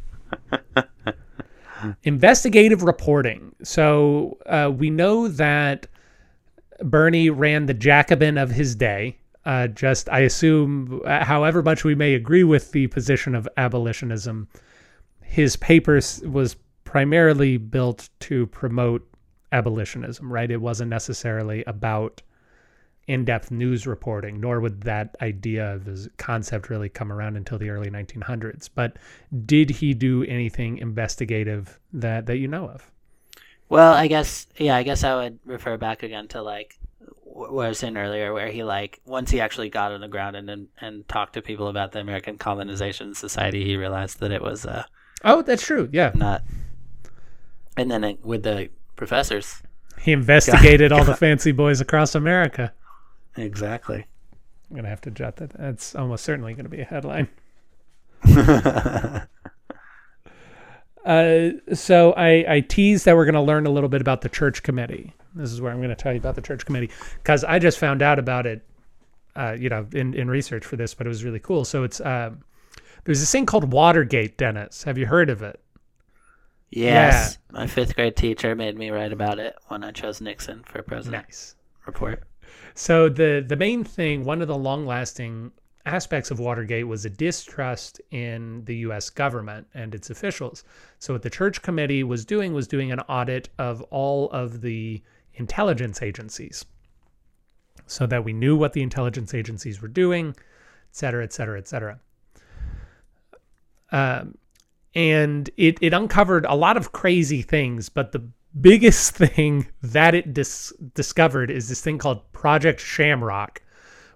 Investigative reporting. So uh, we know that Birney ran the Jacobin of his day. Uh, just, I assume, however much we may agree with the position of abolitionism, his paper was primarily built to promote abolitionism, right? It wasn't necessarily about in-depth news reporting, nor would that idea of this concept really come around until the early 1900s. But did he do anything investigative that that you know of? Well, I guess yeah, I guess I would refer back again to like what I was saying earlier, where he like once he actually got on the ground and and, and talked to people about the American Colonization Society, he realized that it was uh Oh, that's true. Yeah, not. And then it, with the professors, he investigated all the fancy boys across America. Exactly. I'm gonna have to jot that. That's almost certainly gonna be a headline. Uh, so I, I teased that we're going to learn a little bit about the church committee. This is where I'm going to tell you about the church committee because I just found out about it, uh, you know, in, in research for this, but it was really cool. So it's um, there's this thing called Watergate, Dennis. Have you heard of it? Yes, my fifth grade teacher made me write about it when I chose Nixon for president Nice. report. So the the main thing, one of the long lasting aspects of Watergate was a distrust in the U.S. government and its officials. So what the Church Committee was doing was doing an audit of all of the intelligence agencies, so that we knew what the intelligence agencies were doing, et cetera, et cetera, et cetera. Um, and it, it uncovered a lot of crazy things, but the biggest thing that it dis discovered is this thing called Project Shamrock,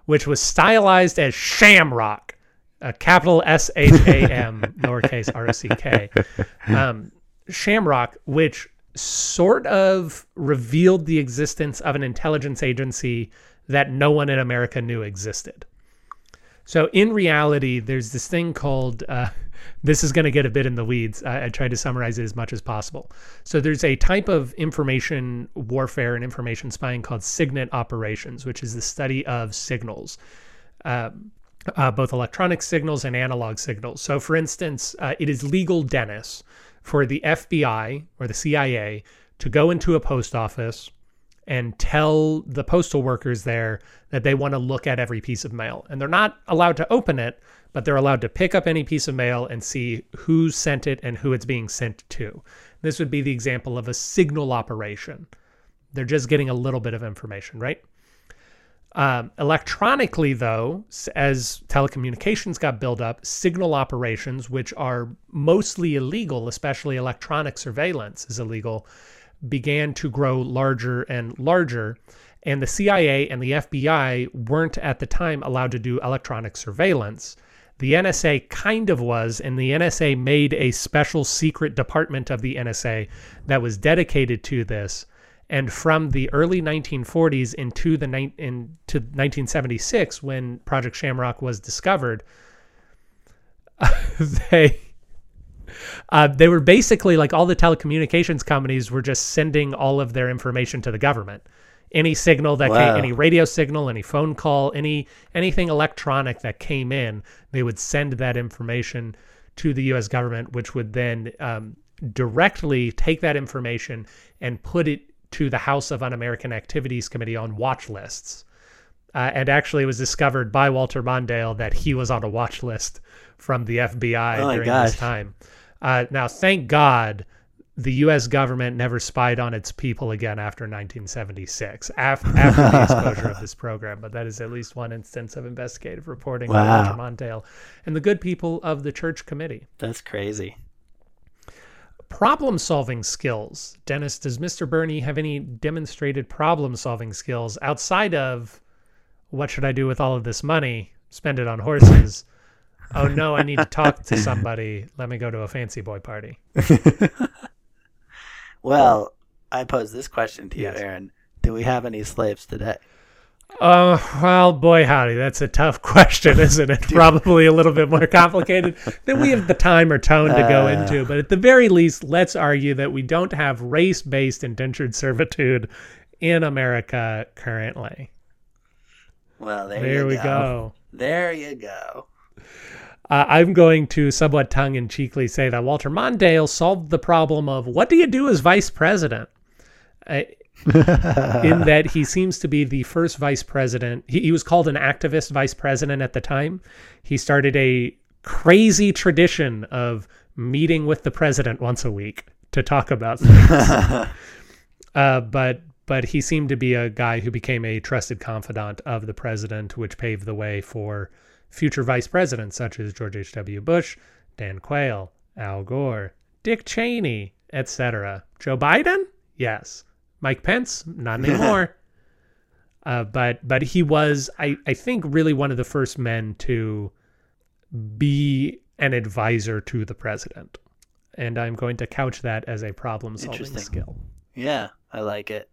which was stylized as Shamrock, a capital S H A M, lowercase R O C K. Um, Shamrock, which sort of revealed the existence of an intelligence agency that no one in America knew existed. So in reality, there's this thing called. Uh, this is going to get a bit in the weeds. I, I tried to summarize it as much as possible. So there's a type of information warfare and information spying called SIGINT operations, which is the study of signals. Um, uh, both electronic signals and analog signals. So, for instance, uh, it is legal, Dennis, for the FBI or the CIA to go into a post office and tell the postal workers there that they want to look at every piece of mail. And they're not allowed to open it, but they're allowed to pick up any piece of mail and see who sent it and who it's being sent to. This would be the example of a signal operation. They're just getting a little bit of information, right? Um, electronically, though, as telecommunications got built up, signal operations, which are mostly illegal, especially electronic surveillance is illegal, began to grow larger and larger. And the CIA and the FBI weren't at the time allowed to do electronic surveillance. The NSA kind of was, and the NSA made a special secret department of the NSA that was dedicated to this. And from the early 1940s into the into 1976 when Project Shamrock was discovered they uh, they were basically like all the telecommunications companies were just sending all of their information to the government any signal that Wow. came any radio signal any phone call any anything electronic that came in they would send that information to the US government which would then um, directly take that information and put it to the House of Un-American Activities Committee on watch lists. Uh, and actually, it was discovered by Walter Mondale that he was on a watch list from the FBI Oh during gosh. this time. Uh, now, thank God, the U.S. government never spied on its people again after 1976, af after the exposure of this program. But that is at least one instance of investigative reporting by Wow. Mondale and the good people of the Church Committee That's crazy. problem solving skills. Dennis, does Mr. Birney have any demonstrated problem solving skills outside of what should I do with all of this money? Spend it on horses. oh no, I need to talk to somebody. Let me go to a fancy boy party. Well, I pose this question to you, Yes. Aaron. Do we have any slaves today? Uh, well, boy, howdy, that's a tough question, isn't it? Probably a little bit more complicated than we have the time or tone to go into. But at the very least, let's argue that we don't have race based indentured servitude in America currently. Well, there, There you we go. go. There you go. Uh, I'm going to somewhat tongue in cheekly say that Walter Mondale solved the problem of what do you do as vice president? Uh, in that he seems to be the first vice president. He, he was called an activist vice president at the time. He started a crazy tradition of meeting with the president once a week to talk about things. uh, but but he seemed to be a guy who became a trusted confidant of the president, which paved the way for future vice presidents such as George H.W. Bush, Dan Quayle, Al Gore, Dick Cheney, etc. Joe Biden? Yes. Mike Pence? Not anymore. uh, but but he was, I, I think, really one of the first men to be an advisor to the president. And I'm going to couch that as a problem solving skill. Yeah, I like it.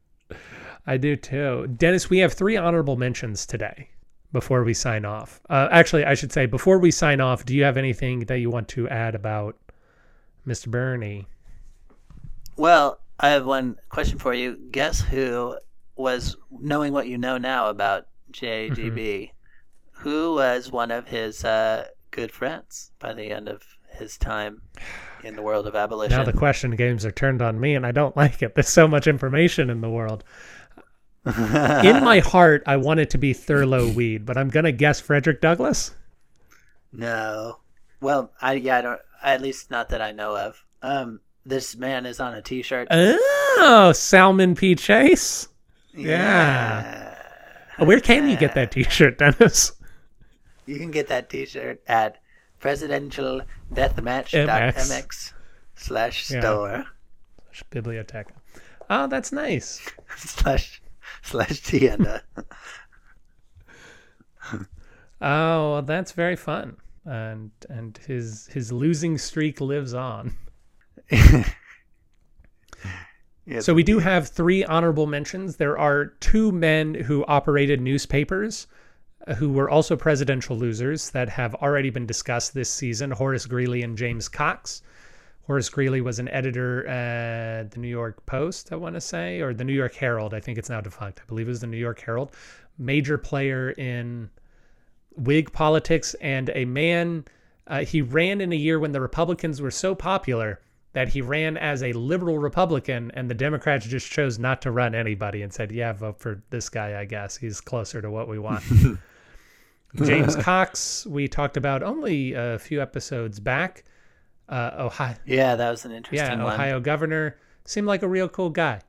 I do too. Dennis, we have three honorable mentions today before we sign off. Uh, actually, I should say, before we sign off, do you have anything that you want to add about Mr. Birney? Well, I have one question for you. Guess who was knowing what you know now about JGB? Mm-hmm. Who was one of his uh, good friends by the end of his time in the world of abolition? Now the question games are turned on me, and I don't like it. There's so much information in the world. In my heart, I want it to be Thurlow Weed, but I'm gonna guess Frederick Douglass. No. Well, I yeah, I don't. At least not that I know of. Um, this man is on a T-shirt. Oh, Salmon P. Chase. yeah. Where can you get that T-shirt, Dennis? You can get that T-shirt at presidential deathmatch.mx slash Yeah. store Biblioteca. Oh, that's nice. slash slash tienda. Oh, well, that's very fun. And and his his losing streak lives on. Yeah, So we do have three honorable mentions. There are two men who operated newspapers uh, who were also presidential losers that have already been discussed this season, Horace Greeley and James Cox. Horace Greeley was an editor at the New York Post, I want to say, or the New York Herald. I think it's now defunct. I believe it was the New York Herald. Major player in Whig politics and a man. Uh, he ran in a year when the Republicans were so popular that he ran as a liberal Republican, and the Democrats just chose not to run anybody and said, "Yeah, vote for this guy. I guess he's closer to what we want." James Cox, we talked about only a few episodes back. Uh, Ohio, Yeah, that was an interesting yeah, one. Ohio governor seemed like a real cool guy.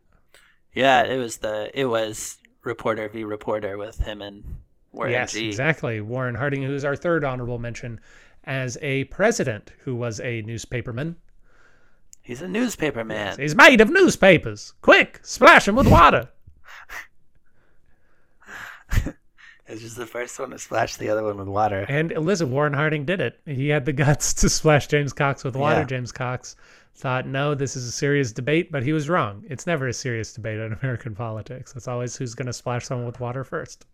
Yeah, it was the it was reporter v reporter with him and Warren yes, G. exactly. Warren Harding, who's our third honorable mention, as a president who was a newspaperman. He's a newspaper man. He's made of newspapers. Quick, splash him with water. It's just the first one to splash the other one with water. And listen, Warren Harding did it. He had the guts to splash James Cox with water. Yeah. James Cox thought, no, this is a serious debate, but he was wrong. It's never a serious debate in American politics. It's always who's going to splash someone with water first.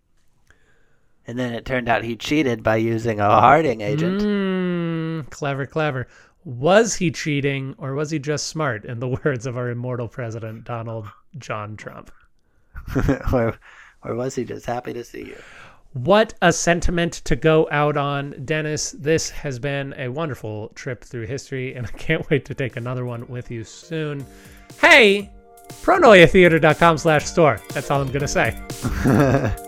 And then it turned out he cheated by using a Harding agent. Mm, clever, clever. Was he cheating or was he just smart, in the words of our immortal president, Donald John Trump? or, was he just happy to see you? What a sentiment to go out on, Dennis. This has been a wonderful trip through history, and I can't wait to take another one with you soon. Hey, pronoiatheater.com slash store. That's all I'm going to say.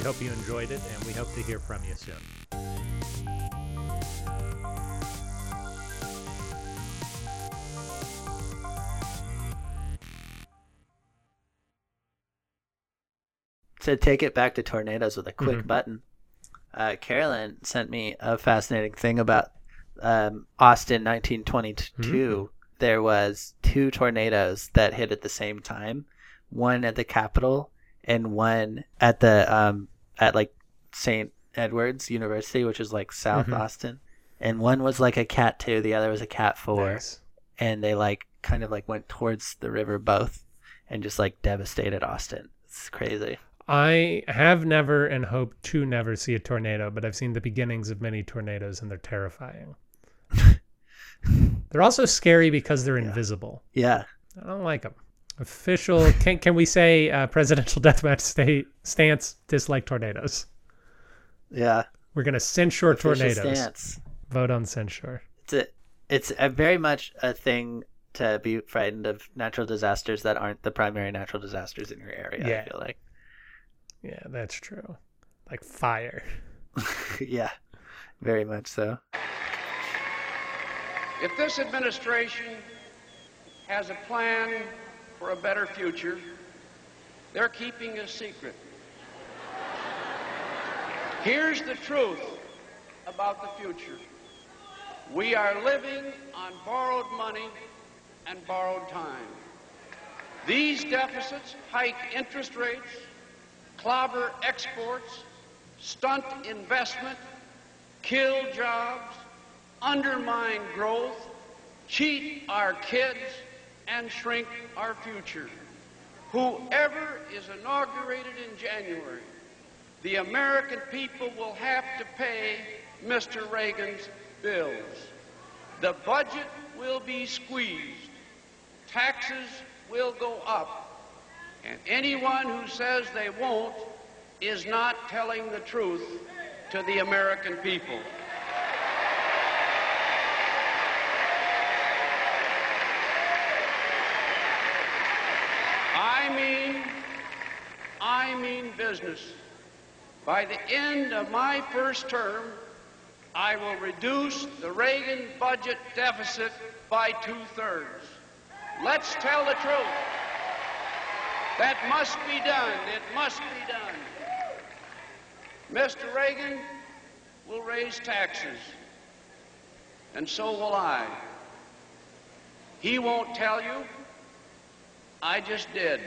We hope you enjoyed it, and we hope to hear from you soon. To take it back to tornadoes with a quick Mhm. button, uh, Carolyn sent me a fascinating thing about um, Austin 1922. There was two tornadoes that hit at the same time, one at the Capitol and one at the um, at like St. Edward's University, which is like South Mhm. Austin. And one was like a cat two, the other was a cat four. Nice. and they like kind of like went towards the river both and just like devastated Austin. It's crazy. I have never and hope to never see a tornado, but I've seen the beginnings of many tornadoes, and they're terrifying. they're also scary because they're invisible. Yeah. I don't like them. Official can can we say uh, presidential deathmatch state stance dislike tornadoes? Yeah. We're gonna censure Official tornadoes. stance. Vote on censure. It's a, it's a very much a thing to be frightened of natural disasters that aren't the primary natural disasters in your area. Yeah. I feel like. Yeah, that's true. Like fire. yeah. Very much so. If this administration has a plan for a better future, they're keeping a secret. Here's the truth about the future. We are living on borrowed money and borrowed time. These deficits hike interest rates, clobber exports, stunt investment, kill jobs, undermine growth, cheat our kids, and shrink our future. Whoever is inaugurated in January, the American people will have to pay Mr. Reagan's bills. The budget will be squeezed. Taxes will go up. And anyone who says they won't is not telling the truth to the American people. I mean, I mean business. By the end of my first term, I will reduce the Reagan budget deficit by two thirds. Let's tell the truth. That must be done. It must be done. Mr. Reagan will raise taxes, and so will I. He won't tell you. I just did.